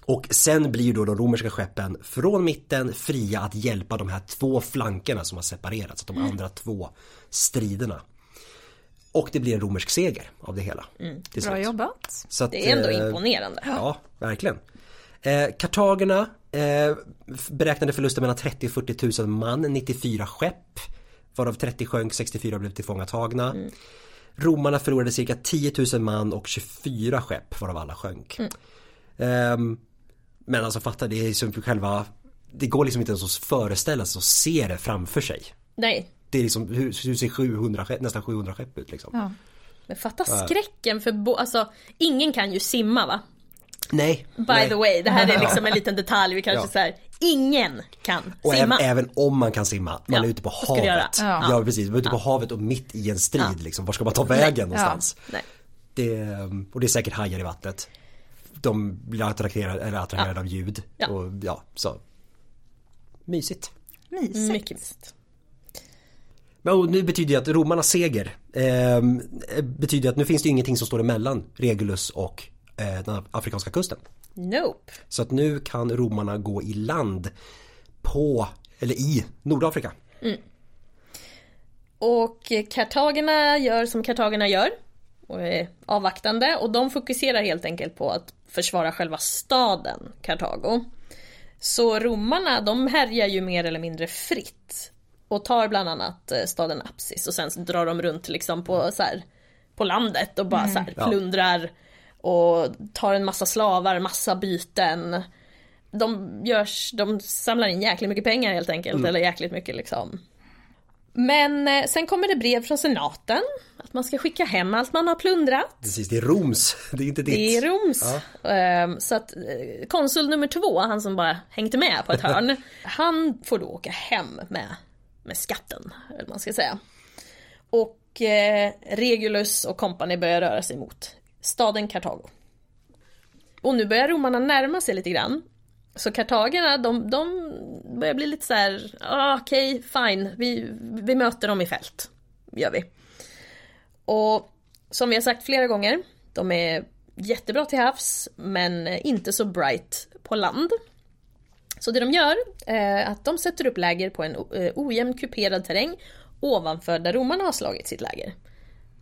Och sen blir då de romerska skeppen från mitten fria att hjälpa de här två flankerna som har separerats, de andra två striderna. Och det blir en romersk seger av det hela. till Bra jobbat. Att, Det är ändå eh, imponerande. Ja, verkligen. Eh, Kartagerna eh, beräknade förluster mellan 30 och 40 000 man, 94 skepp. Varav 30 sjönk, 64 blev tillfångatagna. Romarna förlorade cirka 10 000 man och 24 skepp varav alla sjönk. Ehm, men alltså fatta, det är som själva Det går liksom inte ens att föreställa sig och se det framför sig. Nej. Det är liksom, hur, hur ser 700 skepp, nästan 700 skepp ut liksom? Ja. Men fatta skräcken för bo- alltså ingen kan ju simma va? Nej. By nej. the way, det här är [LAUGHS] liksom en liten detalj vi kanske Ja. så här. ingen kan Och simma. även, även om man kan simma, man Ja, är ute på havet. Ja. Ja. precis, man är ute på havet och mitt i en strid liksom. Var ska man ta vägen någonstans? Nej. Det, och det är säkert hajar i vattnet. De blir attraherade, eller attraherade av ljud. Ja. Och ja, så. Mysigt. Mysigt. Mycket mysigt. Och nu betyder det att romarnas seger eh, betyder att nu finns det ingenting som står emellan Regulus och eh, den afrikanska kusten. Nope. Så att nu kan romarna gå i land på, eller i Nordafrika. Och kartagerna gör som kartagerna gör. Och är avvaktande. Och de fokuserar helt enkelt på att försvara själva staden Kartago. Så romarna de härjar ju mer eller mindre fritt. Och tar bland annat eh, staden Apsis och sen drar de runt liksom på så här, på landet och bara så här Ja. plundrar. Och tar en massa slavar, massa byten. De, görs, de samlar in jäkligt mycket pengar helt enkelt, eller jäkligt mycket liksom men eh, sen kommer det brev från senaten att man ska skicka hem allt man har plundrat. Precis, det är Roms, [LAUGHS] det är inte ditt. Det är Roms. Ehm, Så att eh, konsul nummer två, han som bara hängde med på ett [LAUGHS] hörn, han får då åka hem med, med skatten, eller vad man ska säga. Och eh, Regulus och kompani börjar röra sig mot staden Kartago. Och nu börjar romarna närma sig lite grann. Så kartagerna, de, de börjar bli lite så här, ah, okej, fine, vi, vi möter dem i fält. Gör vi. Och som vi har sagt flera gånger, de är jättebra till havs, men inte så bright på land. Så det de gör är att de sätter upp läger på en eh, ojämn kuperad terräng ovanför där romarna har slagit sitt läger.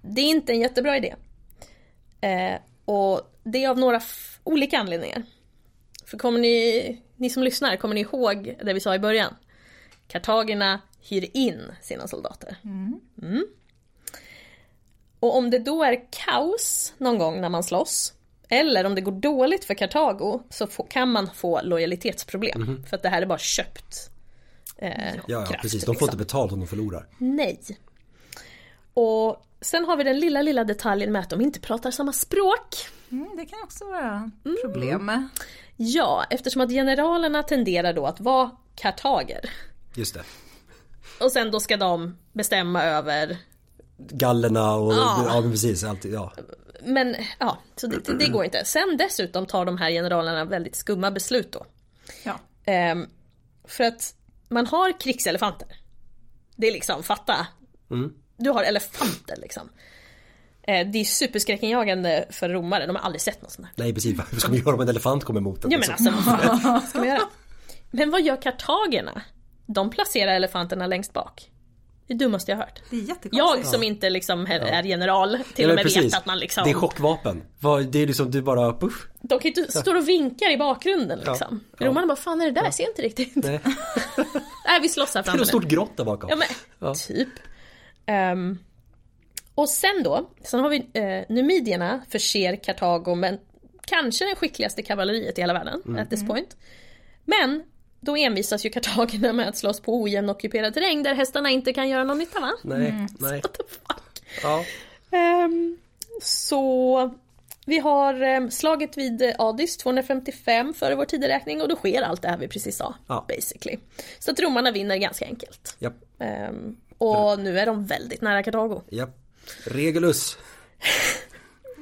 Det är inte en jättebra idé. Eh, och det är av några olika anledningar. För kommer ni, ni som lyssnar, kommer ni ihåg det vi sa i början? Kartagerna hyr in sina soldater. Mm. Och om det då är kaos någon gång när man slåss, eller om det går dåligt för Kartago, så få, kan man få lojalitetsproblem. För att det här är bara köpt eh, Ja, ja kraft, precis, de får liksom. inte betalt om de förlorar. Nej. Och sen har vi den lilla, lilla detaljen med att de inte pratar samma språk. Mm, det kan också vara problem. Ja, eftersom att generalerna tenderar då att vara kartager. Just det. Och sen då ska de bestämma över Gallerna och, Ja. ja, precis, allt, ja. Men ja, så det, det går inte. Sen dessutom tar de här generalerna väldigt skumma beslut då. Ja. Ehm, för att man har krigselefanter. Det är liksom, fatta. du har elefanter liksom. Eh, det är superskräckinjagande för romare, de har aldrig sett något sånt där. Nej precis, vad ska man göra om en elefant kommer emot en? Ja men liksom? alltså, vad [LAUGHS] ska man göra? Men vad gör kartagerna? De placerar elefanterna längst bak. Det dummaste jag hört. Det är jättekonstigt. Jag som inte liksom är general till Ja, och med precis. vet att man liksom Det är chockvapen. Det är liksom, du bara, puff. De kan ju inte stå och vinkar i bakgrunden liksom. Ja. Romarna bara, fan är det där? Jag ser inte riktigt. Nej. [LAUGHS] Nej vi slåss här Det är framme något stort grott där bakom. Ja men, Ja. typ. Ehm, och sen då, sen har vi uh, numidierna förser Kartago med kanske det skickligaste kavalleriet i hela världen Mm. at this point. Men då envisas ju kartagerna med att slåss på ojämn ockuperad terräng där hästarna inte kan göra någon nytta va? Nej, nej. What the fuck? Ja. Ehm, så vi har ehm, slaget vid Adis 255 före vår tideräkning och då sker allt det här vi precis sa. Ja. Basically. Så att romarna vinner ganska enkelt. Japp, Ehm, och nu är de väldigt nära Kartago. japp. Regulus. [LAUGHS]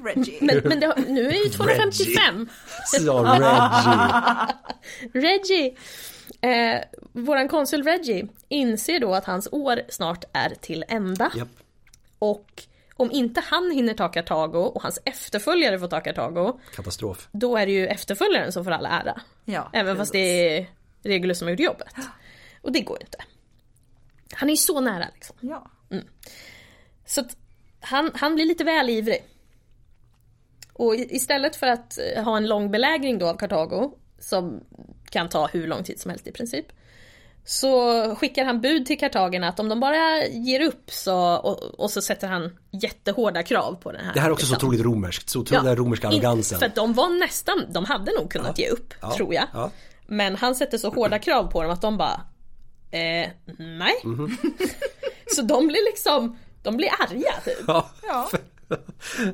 Reggie. Men, men det, nu är det ju 255. [LAUGHS] Sa Reggie. [LAUGHS] Reggie! Eh, våran konsul Reggie inser då att hans år snart är till ända. Japp. Och om inte han hinner ta Kartago och hans efterföljare får ta Kartago, Katastrof. då är det ju efterföljaren som får all ära. Ja, Även fast precis. det är Regulus som har gjort jobbet. Och det går ju inte. Han är ju så nära liksom. Ja. Så att han, han blir lite väl ivrig. Och istället för att eh, ha en lång belägring då av Kartago, som kan ta hur lång tid som helst i princip, så skickar han bud till kartagerna att om de bara ger upp så, och, och så sätter han jättehårda krav på den här. Det här är också så liksom. otroligt romerskt. Så otroligt den romerska arrogansen. För att de var nästan, de hade nog kunnat ge upp, Ja. tror jag. Ja. Men han sätter så hårda krav på dem att de bara Eh, nej. Mhm. [LAUGHS] så de blir liksom, de blir arga typ. Ja. Ja.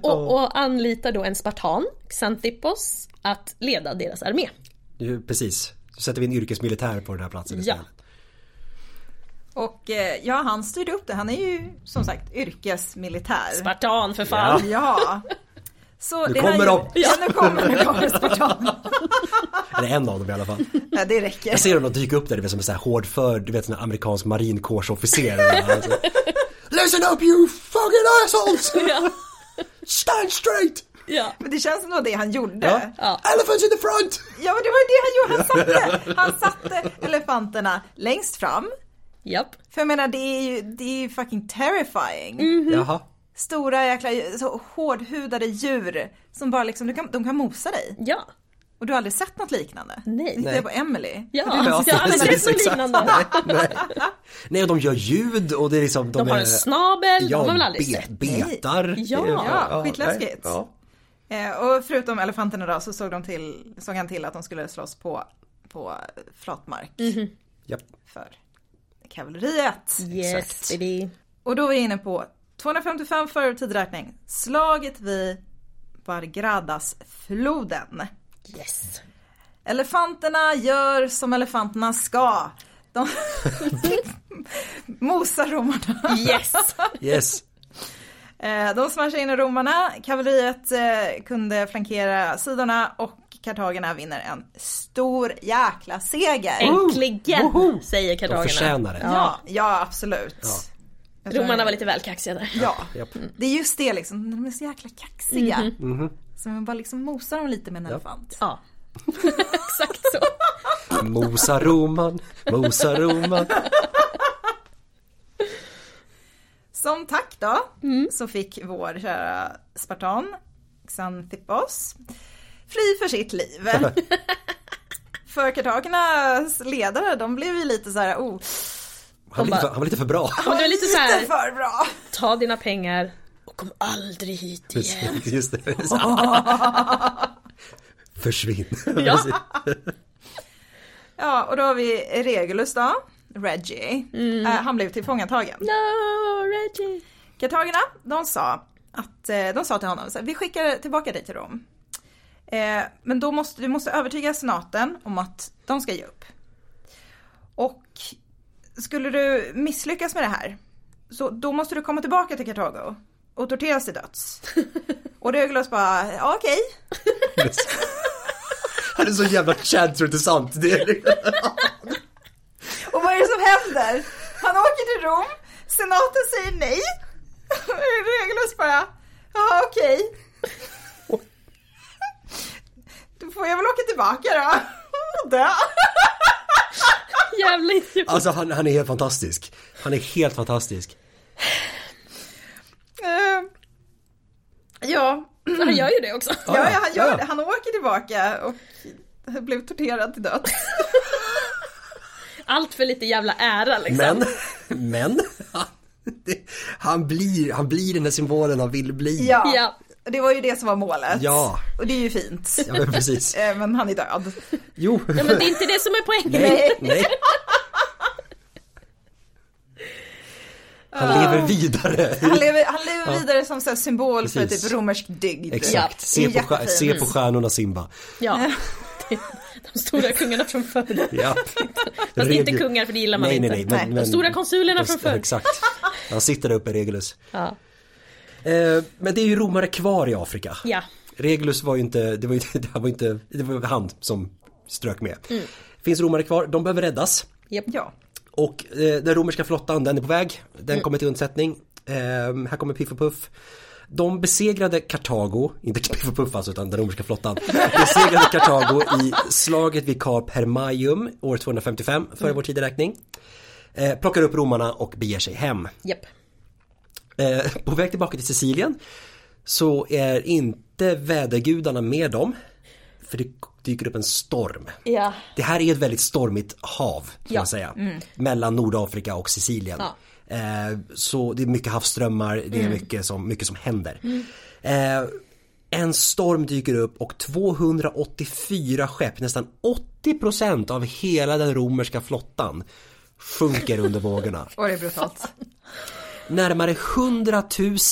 Och, och anlitar då en spartan, Xanthippos, att leda deras armé. Precis. Så sätter vi en yrkesmilitär på den här platsen Ja. istället. Och eh, ja, han styrde upp det. Han är ju som sagt yrkesmilitär. Spartan för fan. Ja. Så Nu det kommer här, de. Ja, nu kommer, nu kommer [LAUGHS] spartan. Eller en av dem i alla fall. Ja, det räcker. Jag ser dem dyka upp där, du vet som en sån här hårdför, du vet här amerikansk marinkårsofficer. alltså. [LAUGHS] Listen up you fucking assholes! [LAUGHS] Ja. Stand straight! ja. Men det känns som det var det han gjorde. Ja. Ja. Elephants in the front! Ja, men det var ju det han gjorde. Han satte, han satte elefanterna längst fram. Japp. För jag menar, det är ju, det är ju fucking terrifying. Mm. Jaha. Stora jäkla så hårdhudade djur som bara liksom, du kan, de kan mosa dig. Ja. Och du har aldrig sett något liknande? Nej. Jag på Emily. Ja, Ja, jag har aldrig sett något liknande. [LAUGHS] Nej. Nej, och de gör ljud och det är liksom... De har är- en snabel, Ja, de har väl aldrig be- sett? betar. Ja. Ja, skitläskigt. Ja. Eh, och förutom elefanterna då så såg, de till, såg han till att de skulle slåss på, på flatmark Japp. för kavalleriet. Yes Exakt. baby. Och då är vi inne på 255 före tidräkning. Slaget vid Bargradas-floden. Yes. Elefanterna gör som elefanterna ska. De [LAUGHS] mosar romarna. Yes. Yes. Eh, De smashar in i romarna, kavalleriet eh, kunde flankera sidorna och kartagerna vinner en stor jäkla seger. Äntligen, Woho! säger De kartagerna. förtjänar det. Ja, ja absolut. Tror- Romarna var lite väl kaxiga där. Ja, det är just det liksom, de är så jäkla kaxiga. Mhm. Så man bara liksom mosar dem lite med en Ja. elefant. Ja. [LAUGHS] Exakt så. Mosa roman, mosa roman. Som tack då så fick vår kära spartan Xanthippos fly för sitt liv. [LAUGHS] för kartagernas ledare, de blev ju lite så här, oh, Han var lite för, han var lite för bra. Du är lite så här, [LAUGHS] lite för bra. ta dina pengar kom aldrig hit igen. [LAUGHS] Just det. [LAUGHS] Försvinn. [LAUGHS] Ja. Ja, och då har vi Regulus då, Reggie. Eh, han blev tillfångatagen. No, Reggie. Kartagerna, de sa att eh, de sa till honom så här, vi skickar tillbaka dig till Rom. Eh, men då måste du måste övertyga senaten om att de ska ge upp. Och skulle du misslyckas med det här så då måste du komma tillbaka till Kartago och torteras till döds. [LAUGHS] Och Regulus bara, ja, okej. [LAUGHS] Han är så jävla Chad så det är sant. Och vad är det som händer? Han åker till Rom, senaten säger nej. [LAUGHS] Regulus bara, ja okej. Då får jag väl åka tillbaka då. Och dö. Jävla idiot. Alltså han, han är helt fantastisk. Han är helt fantastisk. Eh, Ja, Han gör ju det också. ja, ja, han gör ja. det. Han åker tillbaka och blev torterad till döds. Allt för lite jävla ära liksom. Men, men, [LAUGHS] han, blir, han blir den där symbolen han vill bli. Ja, Ja. det var ju det som var målet. Ja. Och det är ju fint. Ja men precis. [LAUGHS] Eh, Men han är död. Jo. Ja men det är inte det som är poängen. Nej, nej. [LAUGHS] Han lever vidare. Han lever, han lever vidare som så här symbol för Precis. typ romersk dygd. Exakt. Se på, se på stjärnorna Simba. Ja. [LAUGHS] De stora kungarna från förr. Ja. Fast inte kungar för det gillar man nej, inte. Nej, nej, Nej. De stora konsulerna från förr. Exakt. Han sitter där uppe Regulus. Ja. Eh, men det är ju romare kvar i Afrika. ja. Regulus var ju inte, det var ju [LAUGHS] det var inte, det var han som strök med. Mm. Finns romare kvar, de behöver räddas. Japp. Ja. Och eh, den romerska flottan, den är på väg. Den kommer till undsättning. Eh, här kommer Piff och Puff. De besegrade Kartago, inte [LAUGHS] Piff och Puff alltså utan den romerska flottan. Besegrade Kartago i slaget vid Kap Hermaium år 255 före vår tideräkning. Eh, plockar upp romarna och beger sig hem. Japp. Eh, på väg tillbaka till Sicilien så är inte vädergudarna med dem. För det dyker upp en storm. Ja. Det här är ett väldigt stormigt hav kan Ja. man säga. Mellan Nordafrika och Sicilien. Ja. Eh, så det är mycket havsströmmar, det är mycket, som, mycket som händer. Eh, en storm dyker upp och 284 skepp, nästan 80% av hela den romerska flottan sjunker under vågorna. [LAUGHS] Och det är brutalt. Närmare 100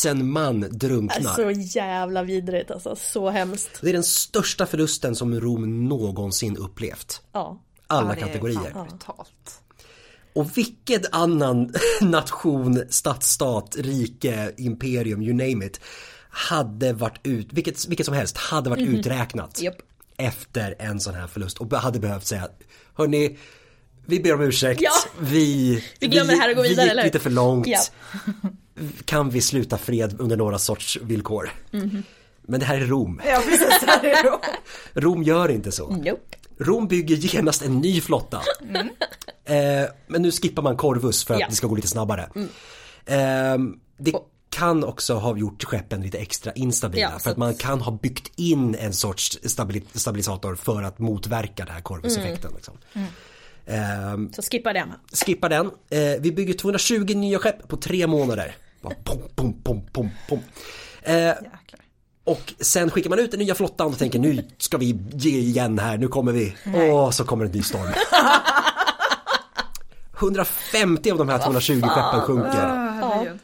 000 man drunknar. Så jävla vidrigt alltså. Så hemskt. Det är den största förlusten som Rom någonsin upplevt. Ja. Alla Ja, kategorier. fan brutalt. Och vilken annan [LAUGHS] nation, stadsstat, rike, imperium, you name it hade varit ut, vilket, vilket som helst hade varit uträknat Japp. efter en sån här förlust och hade behövt säga Hörni, vi ber om ursäkt, Ja. vi, Vi glömmer det här och går vi vidare, gick eller lite för långt. Ja. [LAUGHS] Kan vi sluta fred under några sorts villkor? Mhm. Men det här är Rom. Ja, precis. Så är då. [LAUGHS] Rom gör inte så. Nope. Rom bygger genast en ny flotta. Eh, men nu skippar man Corvus för att Ja. det ska gå lite snabbare. Eh, det kan också ha gjort skeppen lite extra instabila Ja, för att man kan ha byggt in en sorts stabili- stabilisator för att motverka den här Corvus-effekten. Liksom. Eh, Så skippa det. skippa den. Eh, vi bygger 220 nya skepp på tre månader. Bara pom, pom, pom, pom, pom. Eh, och sen skickar man ut den nya flottan och tänker nu ska vi ge igen här, nu kommer vi. Åh, så kommer en ny storm. [LAUGHS] 150 av de här 220 skeppen sjunker. Herregud.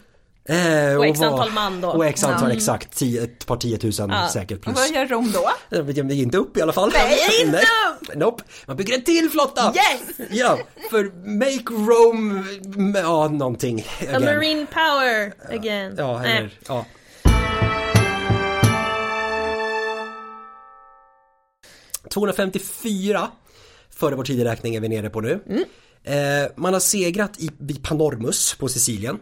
Eh, Och x vad- antal man då. Och x antal exakt, tio, ett par tiotusen säkert Och plus. vad gör Rom då? Eh, Vi är inte upp i alla fall. Nej, inte Nej. Nope. Man bygger en till flotta! Yes! Ja, för make Rome, ja någonting. A again. marine power again. Ja, eller, ja. ...254 före vår tideräkning är vi nere på nu. Eh, man har segrat i, vid Panormus på Sicilien.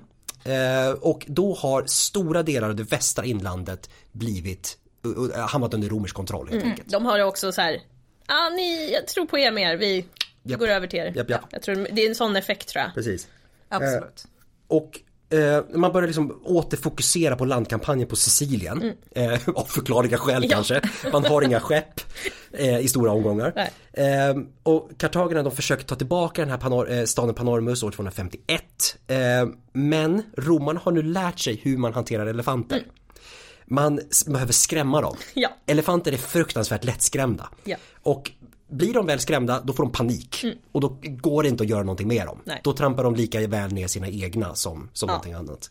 Eh, och då har stora delar av det västra inlandet blivit, uh, uh, hamnat under romersk kontroll helt enkelt. De har också så här. ah, ni, jag tror på er mer, vi Japp. går över till er. Japp, japp. Jag tror det är en sån effekt tror jag. Precis. Absolut. Och eh, man börjar liksom återfokusera på landkampanjen på Sicilien. Eh, [LAUGHS] av förklarliga skäl Mm. Ja. kanske. Man har inga skepp eh, i stora omgångar. Eh, och kartagerna de försöker ta tillbaka den här Panor eh, staden Panormus år 251. Eh, men romarna har nu lärt sig hur man hanterar elefanter. Man s- behöver skrämma dem. Mm. Ja. Elefanter är fruktansvärt lättskrämda. Ja. Och blir de väl skrämda då får de panik. Och då går det inte att göra någonting med dem. Mm. Nej. Då trampar de lika väl ner sina egna som, som Ja. någonting annat.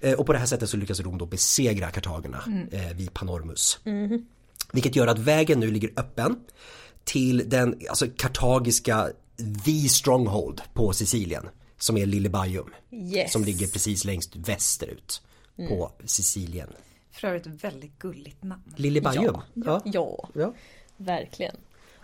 Eh, och på det här sättet så lyckas Rom då besegra kartagerna Mm. eh, vid Panormus. Mm-hmm. Vilket gör att vägen nu ligger öppen till den alltså, kartagiska The Stronghold på Sicilien. Som är Lillebaium. Yes. Som ligger precis längst västerut Mm. på Sicilien. För övrigt väldigt gulligt namn. Lillebaium? Ja. Ja, ja. verkligen.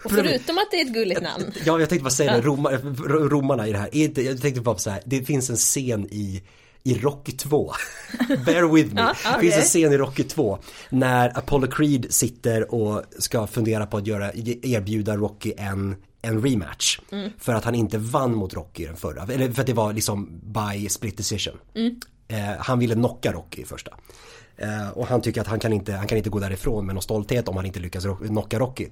Och För- förutom att det är ett gulligt namn. Ja, jag tänkte bara säga det, Roma, romarna i det här. Jag tänkte bara så här, det finns en scen i, i Rocky 2. [LAUGHS] Bear with me. Ja, Det finns en scen i Rocky 2 när Apollo Creed sitter och ska fundera på att göra, erbjuda Rocky en en rematch. För att han inte vann mot Rocky den förra. Eller för att det var liksom by split decision. Eh, han ville knocka Rocky i första. Eh, och han tycker att han kan, inte, han kan inte gå därifrån med någon stolthet om han inte lyckas knocka Rocky.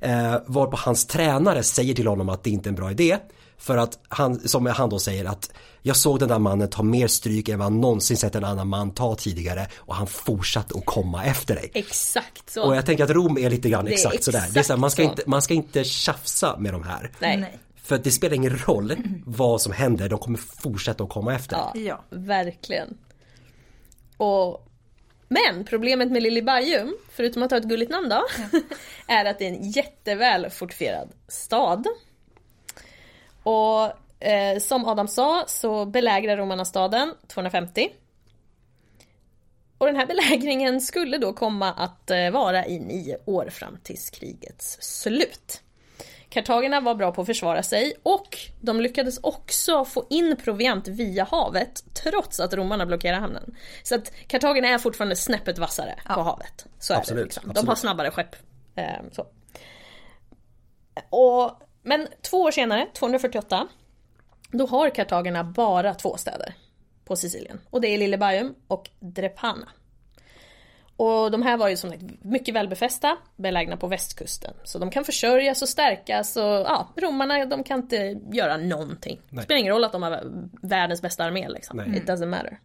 Eh, varpå hans tränare säger till honom att det inte är en bra idé. För att han, som han då säger att jag såg den där mannen ta mer stryk än vad han någonsin sett en annan man ta tidigare och han fortsatte att komma efter dig. Exakt så. Och jag tänker att Rom är lite grann Det är exakt sådär. Det är så här, man, ska exakt inte, man ska inte tjafsa med de här. Nej. För det spelar ingen roll vad som händer, de kommer fortsätta att komma efter. Ja, Ja. verkligen. Och, men problemet med Liljebergum, förutom att ha ett gulligt namn då, [LAUGHS] är att det är en jätteväl fortifierad stad. Och eh, som Adam sa så belägrar romarna staden 250. Och den här belägringen skulle då komma att eh, vara i nio år fram till krigets slut. Kartagerna var bra på att försvara sig och de lyckades också få in proviant via havet trots att romarna blockerade hamnen. Så att Kartagerna är fortfarande snäppet vassare på havet. Så är Absolut, det liksom. De absolut. har snabbare skepp. Eh, så. Och, men två år senare, 248, då har Kartagerna bara två städer på Sicilien. Och det är Lillebergum och Drepana. Och de här var ju som sagt mycket välbefästa, belägna på västkusten. Så de kan försörjas och stärkas och ja, romarna de kan inte göra någonting. Det Nej. spelar ingen roll att de har världens bästa armé liksom. Nej. It doesn't matter.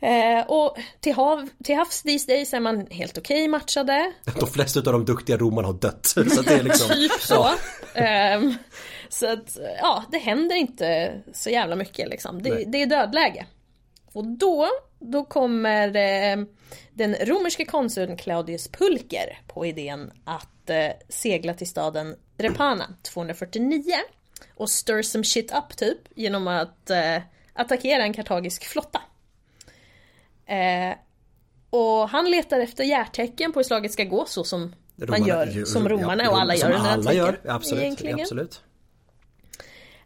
Eh, och till, hav, till havs these days är man helt okej matchade. [LAUGHS] De flesta av de duktiga romarna har dött. [LAUGHS] Så det är liksom, [LAUGHS] Typ så. Ehm, så att, ja, det händer inte så jävla mycket liksom. Det, det är dödläge. Och då, då kommer eh, den romerske konsuln Claudius Pulcher på idén att eh, segla till staden Drepana 249 och stir some shit up typ genom att eh, attackera en kartagisk flotta. Eh, och han letar efter järtecken på hur slaget ska gå så som man romarna- gör, ju- som romarna ja, och alla som gör under alla gör, absolut, absolut.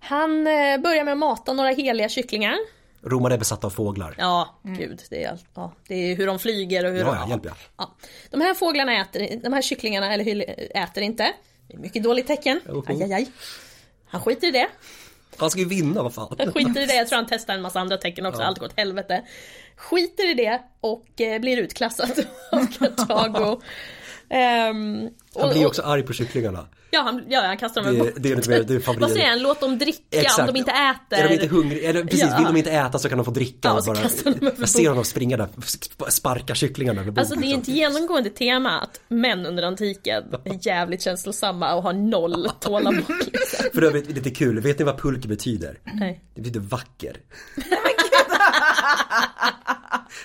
Han eh, börjar med att mata några heliga kycklingar. Romare är besatta av fåglar. Ja, gud. Det är, allt, ja, det är hur de flyger och hur Ja, de... ja, hjälp ja. Ja. De här fåglarna äter, de här kycklingarna eller äter inte. Det är mycket dåligt tecken. Aj, aj, aj. Han skiter i det. Han ska ju vinna, vad fan. Han skiter i det. Jag tror han testar en massa andra tecken också. Allt går åt helvete. Skiter i det och eh, blir utklassad [LAUGHS] av Kartago. [LAUGHS] Ehm, Han blir också arg på kycklingarna. Ja, han, ja, han kastar dem Det- det är lite mer- det är. Vad säger han? Låt dem dricka om de inte äter. Är de inte hungriga, eller precis, Ja. vill de inte äta så kan de få dricka. Ja, bara, jag ser honom springa där, sp- sparka kycklingarna över bordet. Alltså det är ett liksom. genomgående tema att män under antiken är jävligt känslosamma och har noll [LAUGHS] tålamod. Liksom. För övrigt, lite kul, vet ni vad pulker betyder? Nej. Det betyder vacker. [LAUGHS]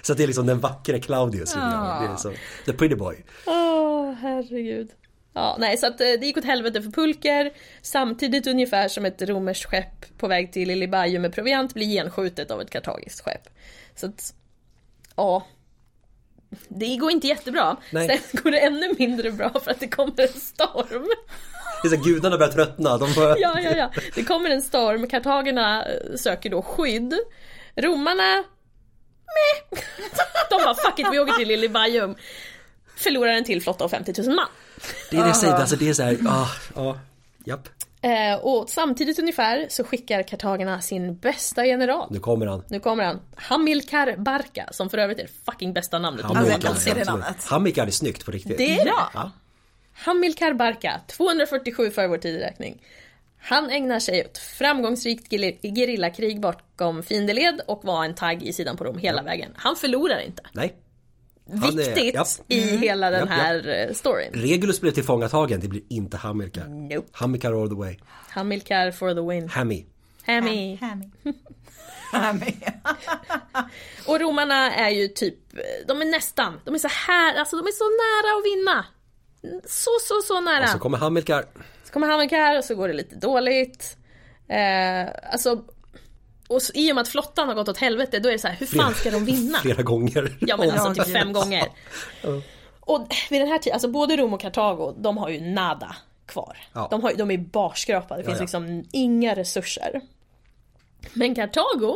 så det är liksom den vackra Claudius. grann. Det är så, the pretty boy. Åh, herregud. Ja, nej, så att eh, det gick åt helvete för Pulker. Samtidigt ungefär som ett romerskt skepp på väg till Lilibaju med proviant blir genskjutet av ett kartagiskt skepp. Så att, ja. Det går inte jättebra. Nej. Sen går det ännu mindre bra för att det kommer en storm. Det är så gudarna börjar tröttna. De får... Ja, ja, ja. Det kommer en storm, kartagerna eh, söker då skydd. Romarna, meh. De bara fuck it, vi åker till Lilibajum. Förlorar en till flotta av 50 000 man. Det är det jag säger, alltså det är så här, ah, ah, japp. Eh, och samtidigt ungefär så skickar kartagerna sin bästa general. Nu kommer han. Nu kommer han. Hamilkar Barca, som för övrigt är det fucking bästa namnet. Alltså, Hamilkar, älskar det namnet. Hamilkar är snyggt på riktigt. Det är det. Ja. Hamilkar Barca, 247 för vår tideräkning. Han ägnar sig åt framgångsrikt geri- gerillakrig bakom fiendeled och var en tagg i sidan på Rom hela vägen. Han förlorar inte. Nej. Han är- Viktigt japp. i hela den japp. här eh, storyn. Regulus blev tillfångatagen, det blir inte Hamilkar. Nope. Hamilkar all the way. Hamilkar for the win. Hammy. Hammy. Hammy. [LAUGHS] Hammy. Och romarna är ju typ, de är nästan, de är så här, alltså de är så nära att vinna. Så, så, så nära. Och så kommer Hamilkar. Så kommer Hamilkar och så går det lite dåligt. Eh, alltså, och så, i och med att flottan har gått åt helvete, då är det så här, hur fan ska de vinna? [LAUGHS] Flera gånger. Ja men alltså Ja, typ fem gånger. Och vid den här tiden, alltså både Rom och Kartago, de har ju nada kvar. Ja. De, har, de är barskrapade, det finns Ja, ja. liksom inga resurser. Men Kartago,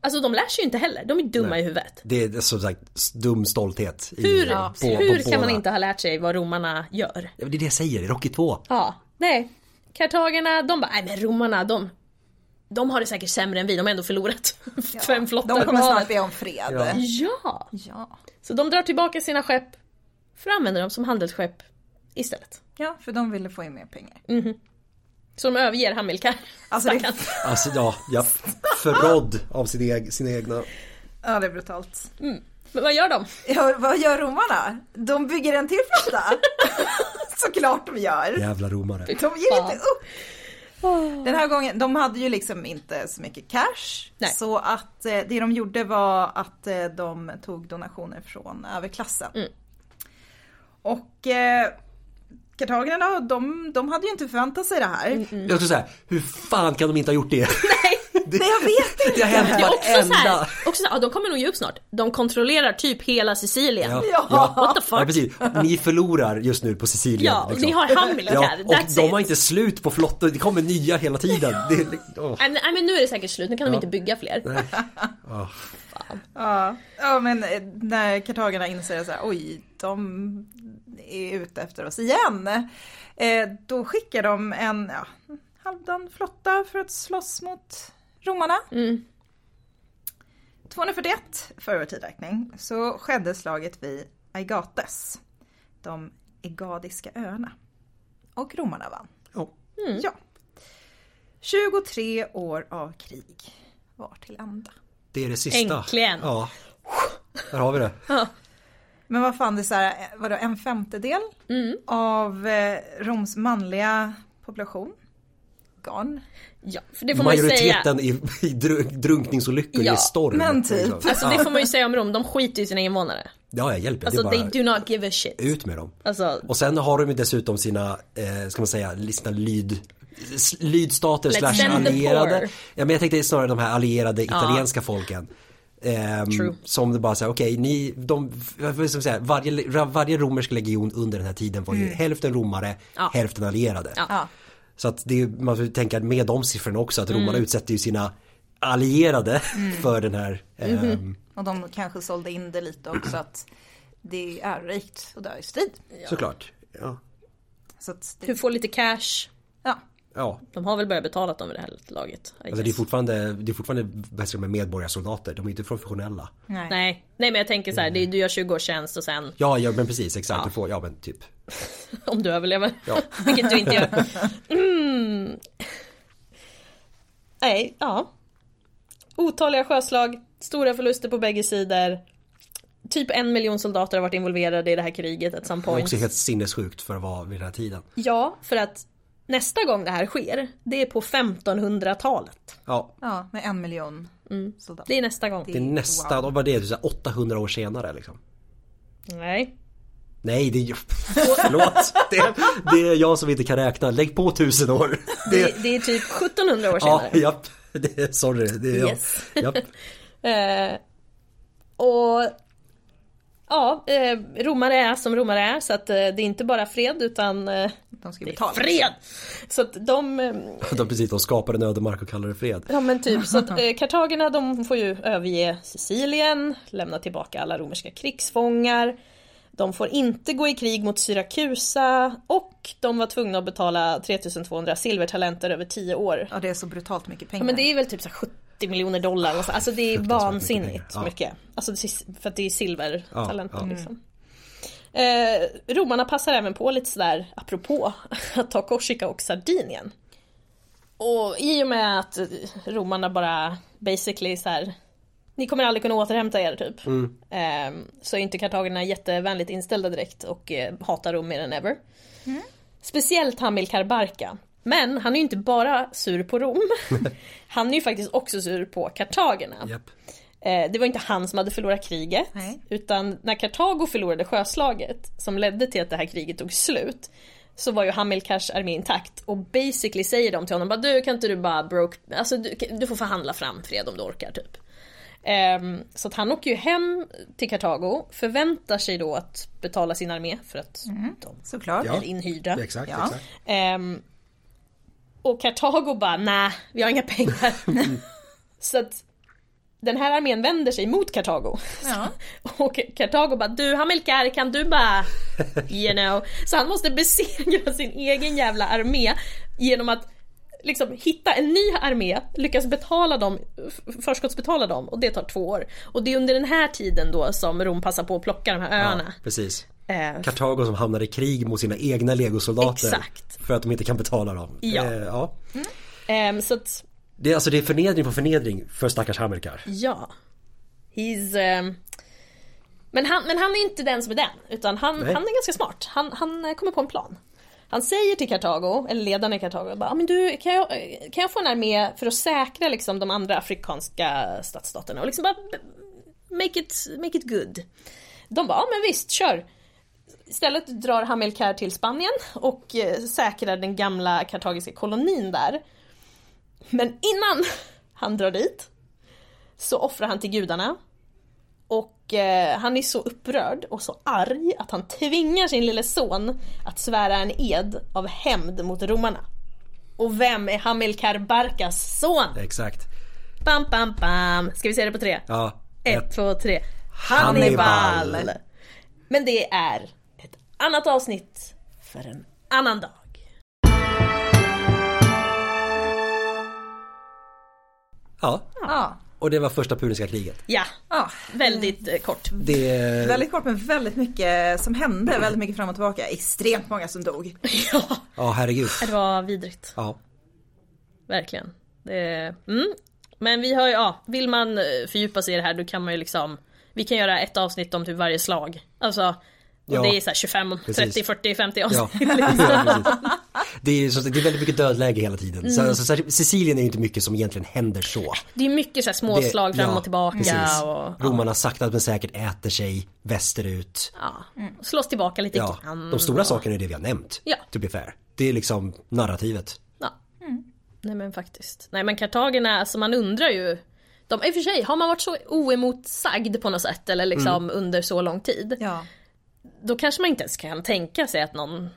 Alltså de lär sig ju inte heller, de är dumma i huvudet. Det är som sagt dum stolthet. I, Hur, på- på hur kan man inte ha lärt sig vad romarna gör? Ja, Det är det jag säger, i Rocky 2. Ja, nej. Kartagerna, de bara, nej men romarna, de, de har det säkert sämre än vi, de har ändå förlorat [LAUGHS] fem flottar De kommer snart be om fred. Ja. Ja, Ja. så de drar tillbaka sina skepp för att använda dem som handelsskepp istället. ja, för de ville få in mer pengar. Så de överger Hamilkar. Alltså det. Alltså ja, ja förrådd av sin eg, sina egna. ja, det är brutalt. Men vad gör de? Ja, vad gör romarna? De bygger en till flotta. [LAUGHS] Såklart de gör. Jävla romare. De ger inte upp. Den här gången, de hade ju liksom inte så mycket cash. Nej. Så att eh, det de gjorde var att eh, de tog donationer från överklassen. Mm. Och eh, kartagerna, de, de hade ju inte förväntat sig det här. Mm. Jag skulle säga, hur fan kan de inte ha gjort det? [LAUGHS] Nej, jag vet inte. Det har hänt Det varenda... så här, också så här, ja, de kommer nog ge upp snart. De kontrollerar typ hela Sicilien. Ja, Ja, ja. What the fuck? Ja, precis. Ni förlorar just nu på Sicilien. liksom. ni har Hamilkar, Ja, och that's de it. har inte slut på flottor, det kommer nya hela tiden. Det, åh. Nej, nej men nu är det säkert slut, nu kan de inte bygga fler. Åh. Ja, ja men eh, när kartagerna inser så här, oj, de är ute efter oss igen. Eh, då skickar de en ja, halvdan flotta för att slåss mot romarna. Mm. 241 för vår tidräkning så skedde slaget vid Aigates, de Egadiska öarna. Och romarna vann. Ja. Ja. 23 år av krig var till ända. Det är det sista. Äntligen. Ja. Där har vi det. Men vad fan, det är så här, eh, vadå, en femtedel Mm. av eh, Roms manliga population? Gone. Ja, för det får man ju säga. Majoriteten i, i dru- drunkningsolyckor Ja, i storm. men typ. liksom. Alltså det får man ju säga om Rom, de skiter i sina invånare. Ja, jag hjälper. Alltså det är they bara do not give a shit. ut med dem. Alltså, Och sen har de ju dessutom sina, eh, ska man säga, sina lyd lydstater slash allierade. Ja men jag tänkte snarare de här allierade italienska folken. True. som det bara säger, okej, ni, de, säga, varje, varje romersk legion under den här tiden var ju hälften romare, Mm. Ja. hälften allierade. Ja. Ja. Så att det, är- man får tänka med de siffrorna också, att romarna Mm. utsätter ju sina allierade [LAUGHS] för den här Mhm. Och de kanske sålde in det lite också att det är ärorikt att dö i strid. såklart. Ja. Så att det, du får lite cash. Ja. ja. De har väl börjat betala dem vid det här laget. Alltså det är fortfarande, det är fortfarande man säga, medborgarsoldater, de är inte professionella. Nej. Nej, nej men jag tänker så här, det är, du gör 20 års tjänst och sen Ja, ja men precis, exakt. Du får, ja men typ. [LAUGHS] om du överlever. Ja. [LAUGHS] Vilket du inte gör. [LAUGHS] Mm. Nej, ja. Otaliga sjöslag, stora förluster på bägge sidor. Typ en miljon soldater har varit involverade i det här kriget at some Det är point. också helt sinnessjukt för att vara vid den här tiden. Ja, för att nästa gång det här sker, det är på 1500-talet. Ja, ja, med en miljon soldater. Det är nästa gång. det är nästa, Wow. vad var det, så här 800 år senare liksom. Nej. Nej, det är ju, förlåt. Det, det är jag som inte kan räkna. Lägg på tusen år. Det, det är typ 1700 år ja, senare. japp. Det är, sorry, det är Yes. jag. Japp. [LAUGHS] Eh, och ja, eh, romare är som romare är så att eh, det är inte bara fred utan eh, de ska betala. Är fred! Så att de... de precis, de skapar en ödemark och kallar det fred. Ja men typ, så att kartagerna de får ju överge Sicilien, lämna tillbaka alla romerska krigsfångar. De får inte gå i krig mot Syrakusa och de var tvungna att betala 3200 silvertalenter över 10 år. Ja det är så brutalt mycket pengar. Ja, men det är väl typ så 70 80 miljoner dollar. Och så. Alltså det är vansinnigt mycket. mycket. Ja. Alltså för att det är silvertalenter. Ja, ja. liksom. eh, romarna passar även på lite sådär apropå [LAUGHS] att ta Korsika och Sardinien. Och i och med att romarna bara basically såhär, Ni kommer aldrig kunna återhämta er typ. Mm. Eh, så är inte kartagerna jättevänligt inställda direkt och eh, hatar Rom mer än ever. Mm. Speciellt Hamilkar Barca men han är ju inte bara sur på Rom. [LAUGHS] han är ju faktiskt också sur på kartagerna. Japp. Eh, det var inte han som hade förlorat kriget. Nej. Utan när Kartago förlorade sjöslaget som ledde till att det här kriget tog slut. Så var ju Hamilkars armé intakt och basically säger de till honom bara du kan inte du bara broke, alltså du, du får förhandla fram fred om du orkar typ. Ehm, så att han åker ju hem till Kartago, förväntar sig då att betala sin armé för att de Såklart. Ja. är inhyrda. Exakt, Ja. exakt. Ehm, och Kartago bara, nej, vi har inga pengar. [LAUGHS] så att den här armén vänder sig mot Kartago. Ja. [LAUGHS] Och Kartago bara du Hamilkar kan du bara you know. Så han måste besegra sin egen jävla armé genom att liksom hitta en ny armé, lyckas betala dem, förskottsbetala dem och det tar två år. Och det är under den här tiden då som Rom passar på att plocka de här Ja, öarna. precis. Eh, Kartago som hamnar i krig mot sina egna legosoldater. Exakt. För att de inte kan betala dem. Ja. Eh, ja. ehm, så att, Det, är, alltså, det är förnedring på förnedring för stackars Hamilkar. ja. He's... ehm, men, han, men han är inte den som är den, utan han, Nej. han är ganska smart. Han, han kommer på en plan. Han säger till Kartago, eller ledarna i Kartago, bara, "Ah, men du, kan, jag, kan jag få en armé för att säkra liksom, de andra afrikanska stadsstaterna och liksom bara make it, make it good. De bara, ja men visst, kör. Istället drar Hamilkar till Spanien och eh, säkrar den gamla kartagiska kolonin där. Men innan [LAUGHS] han drar dit så offrar han till gudarna. Och eh, han är så upprörd och så arg att han tvingar sin lille son att svära en ed av hämnd mot romarna. Och vem är Hamilkar Barkas son? Exakt. Bam, bam, bam. Ska vi säga det på tre? Ja. Ett, två, tre. Hannibal. Hannibal! Men det är ett annat avsnitt för en annan dag. Ja. Ja. Och det var första puniska kriget. Ja, ja. väldigt eh, kort. Det... Väldigt kort men väldigt mycket som hände, väldigt mycket fram och tillbaka. Extremt många som dog. [LAUGHS] Ja, Ja, herregud. det var vidrigt. Ja. Verkligen. Det, mm. Men vi har ju, ja, vill man eh, fördjupa sig i det här då kan man ju liksom Vi kan göra ett avsnitt om typ varje slag. Alltså och Ja. det är så här 25, Precis. 30, 40, 50 Ja. avsnitt. [LAUGHS] ja precis. det, är, så, det är väldigt mycket dödläge hela tiden. Så, alltså, så, Sicilien är ju inte mycket som egentligen händer så. Det är mycket så här små Det- slag fram ja, och tillbaka precis. och Romarna sakta men säkert äter sig västerut. ja, slås tillbaka lite Ja, grann. de stora sakerna är det vi har nämnt. Ja. To be fair. Det är liksom narrativet. Ja. Nej men faktiskt. Nej men kartagerna, alltså man undrar ju de, I och för sig, har man varit så oemotsagd på något sätt eller liksom Mm. under så lång tid Ja. Då kanske man inte ens kan tänka sig att någon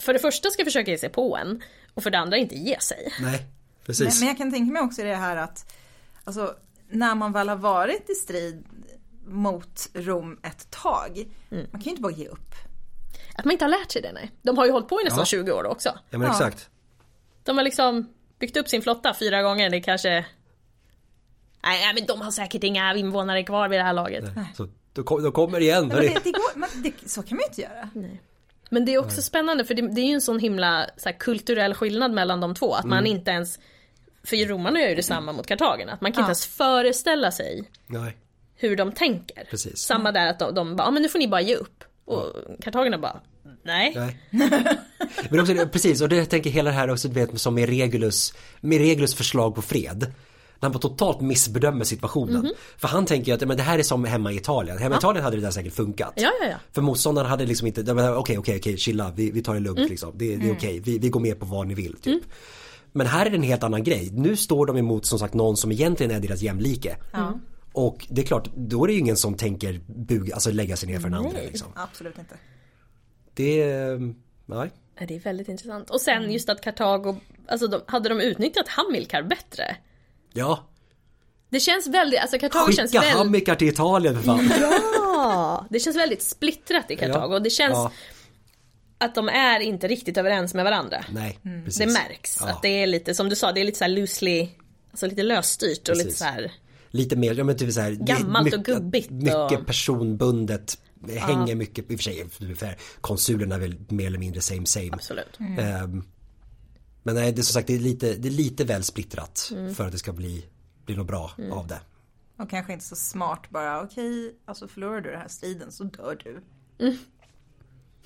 För det första ska försöka ge sig på en och för det andra inte ge sig. Nej, Men, precis. men jag kan tänka mig också det här att alltså, när man väl har varit i strid mot Rom ett tag, man kan ju inte bara ge upp. Att man inte har lärt sig det nej. De har ju hållit på i nästan Ja. 20 år också. Ja men Ja. exakt. De har liksom byggt upp sin flotta fyra gånger, det kanske Nej nej, men de har säkert inga invånare kvar vid det här laget. Så, då, kom- då kommer det igen. Men det, det går, men det, så kan man ju inte göra. Men det är också spännande för det, det är ju en sån himla så här, kulturell skillnad mellan de två. Att man Mm. inte ens För romarna gör ju detsamma mot kartagerna. Att man kan Ja. inte ens föreställa sig Nej, hur de tänker. Precis. Samma där att de, de bara, ja men nu får ni bara ge upp. Och kartagerna bara, nej. nej. Men också, precis, och det jag tänker hela det här också, du vet, som med Regulus, med Regulus förslag på fred. När han bara totalt missbedömer situationen. Mhm. För han tänker ju att men det här är som hemma i Italien. Hemma i Italien hade det där säkert funkat. Ja ja ja. För motståndarna hade liksom inte, okej okej okej chilla, vi, vi tar det lugnt Mm. liksom. Det, det är okej, vi, vi går med på vad ni vill typ. Men här är det en helt annan grej. Nu står de emot som sagt någon som egentligen är deras jämlike. Och det är klart, då är det ju ingen som tänker bug, alltså lägga sig ner för den andra liksom. Absolut inte. Det är, nej. Det är väldigt intressant. Och sen just att Kartago, alltså de, hade de utnyttjat Hamilkar bättre? Ja, Det känns väldigt, alltså Kartago känns skicka väldigt... Hamilkar till Italien för fan. Ja! Det känns väldigt splittrat i Kartago. Ja. Det känns Ja. att de är inte riktigt överens med varandra. Nej, precis. Det märks Ja. att det är lite, som du sa, det är lite så här loosely, alltså lite lösstyrt och lite Precis. så här. Lite mer, ja men typ så här, Gammalt och mycket, gubbigt Mycket och- personbundet. Hänger mycket, i och för sig, konsulerna är väl mer eller mindre same same. Absolut. Ehm, men nej, det är som sagt det är lite, det är lite väl splittrat Mm. för att det ska bli, bli något bra av det. Och kanske inte så smart bara, okej, alltså förlorar du den här striden så dör du.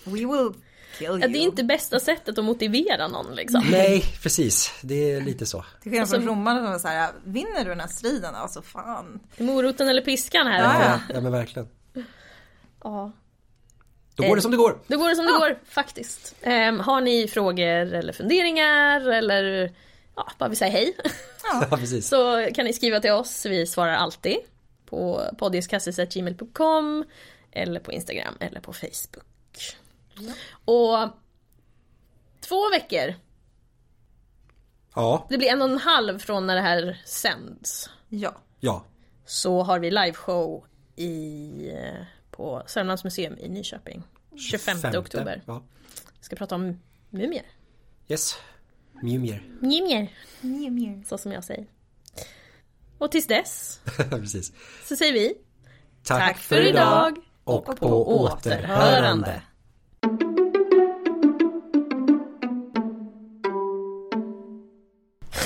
We will kill you. Ja, det är inte bästa sättet att motivera någon liksom. Nej, precis. Det är lite så. Till skillnad från romarna som var så här, vinner du den här striden, alltså fan. Moroten eller piskan här. Ja, ja men verkligen. Ja. Då går det som det går. Då går det som det går, faktiskt. Ehm, har ni frågor eller funderingar eller ja, bara vill säga hej Ja, [LAUGHS] så kan ni skriva till oss. Vi svarar alltid på podiuskassis.gmail.com eller på Instagram eller på Facebook. Och två veckor. Ja, Det blir en och en halv från när det här sänds. Ja. ja. så har vi liveshow i, eh, på Sörmlands museum i Nyköping. 25 Femte. oktober. Ja. Ska prata om mumier. Yes. Mumier. Mumier. Så som jag säger. Och tills dess [LAUGHS] Precis. så säger vi Tack, tack för idag och på återhörande.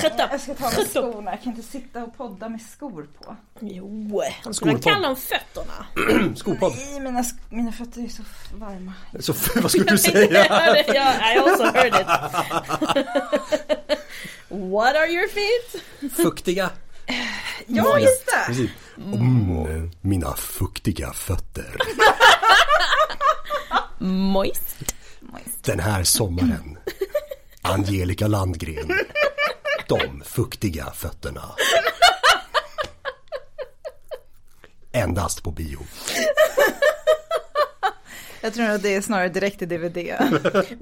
Jag ska ta med skorna, jag kan inte sitta och podda med skor på. Jo, han skulle vara kall om fötterna. [CLEARS THROAT] Skopodd. Nej, mina, sk- mina fötter är så varma. Så vad skulle [LAUGHS] du säga? ja, I also heard it. [LAUGHS] What are your feet? Fuktiga. Ja, just det! Precis. Mm, mina fuktiga fötter. Moist. Den här sommaren. [LAUGHS] Angelica Landgren. De fuktiga fötterna. Endast på bio. Jag tror att det är snarare direkt i DVD. [LAUGHS]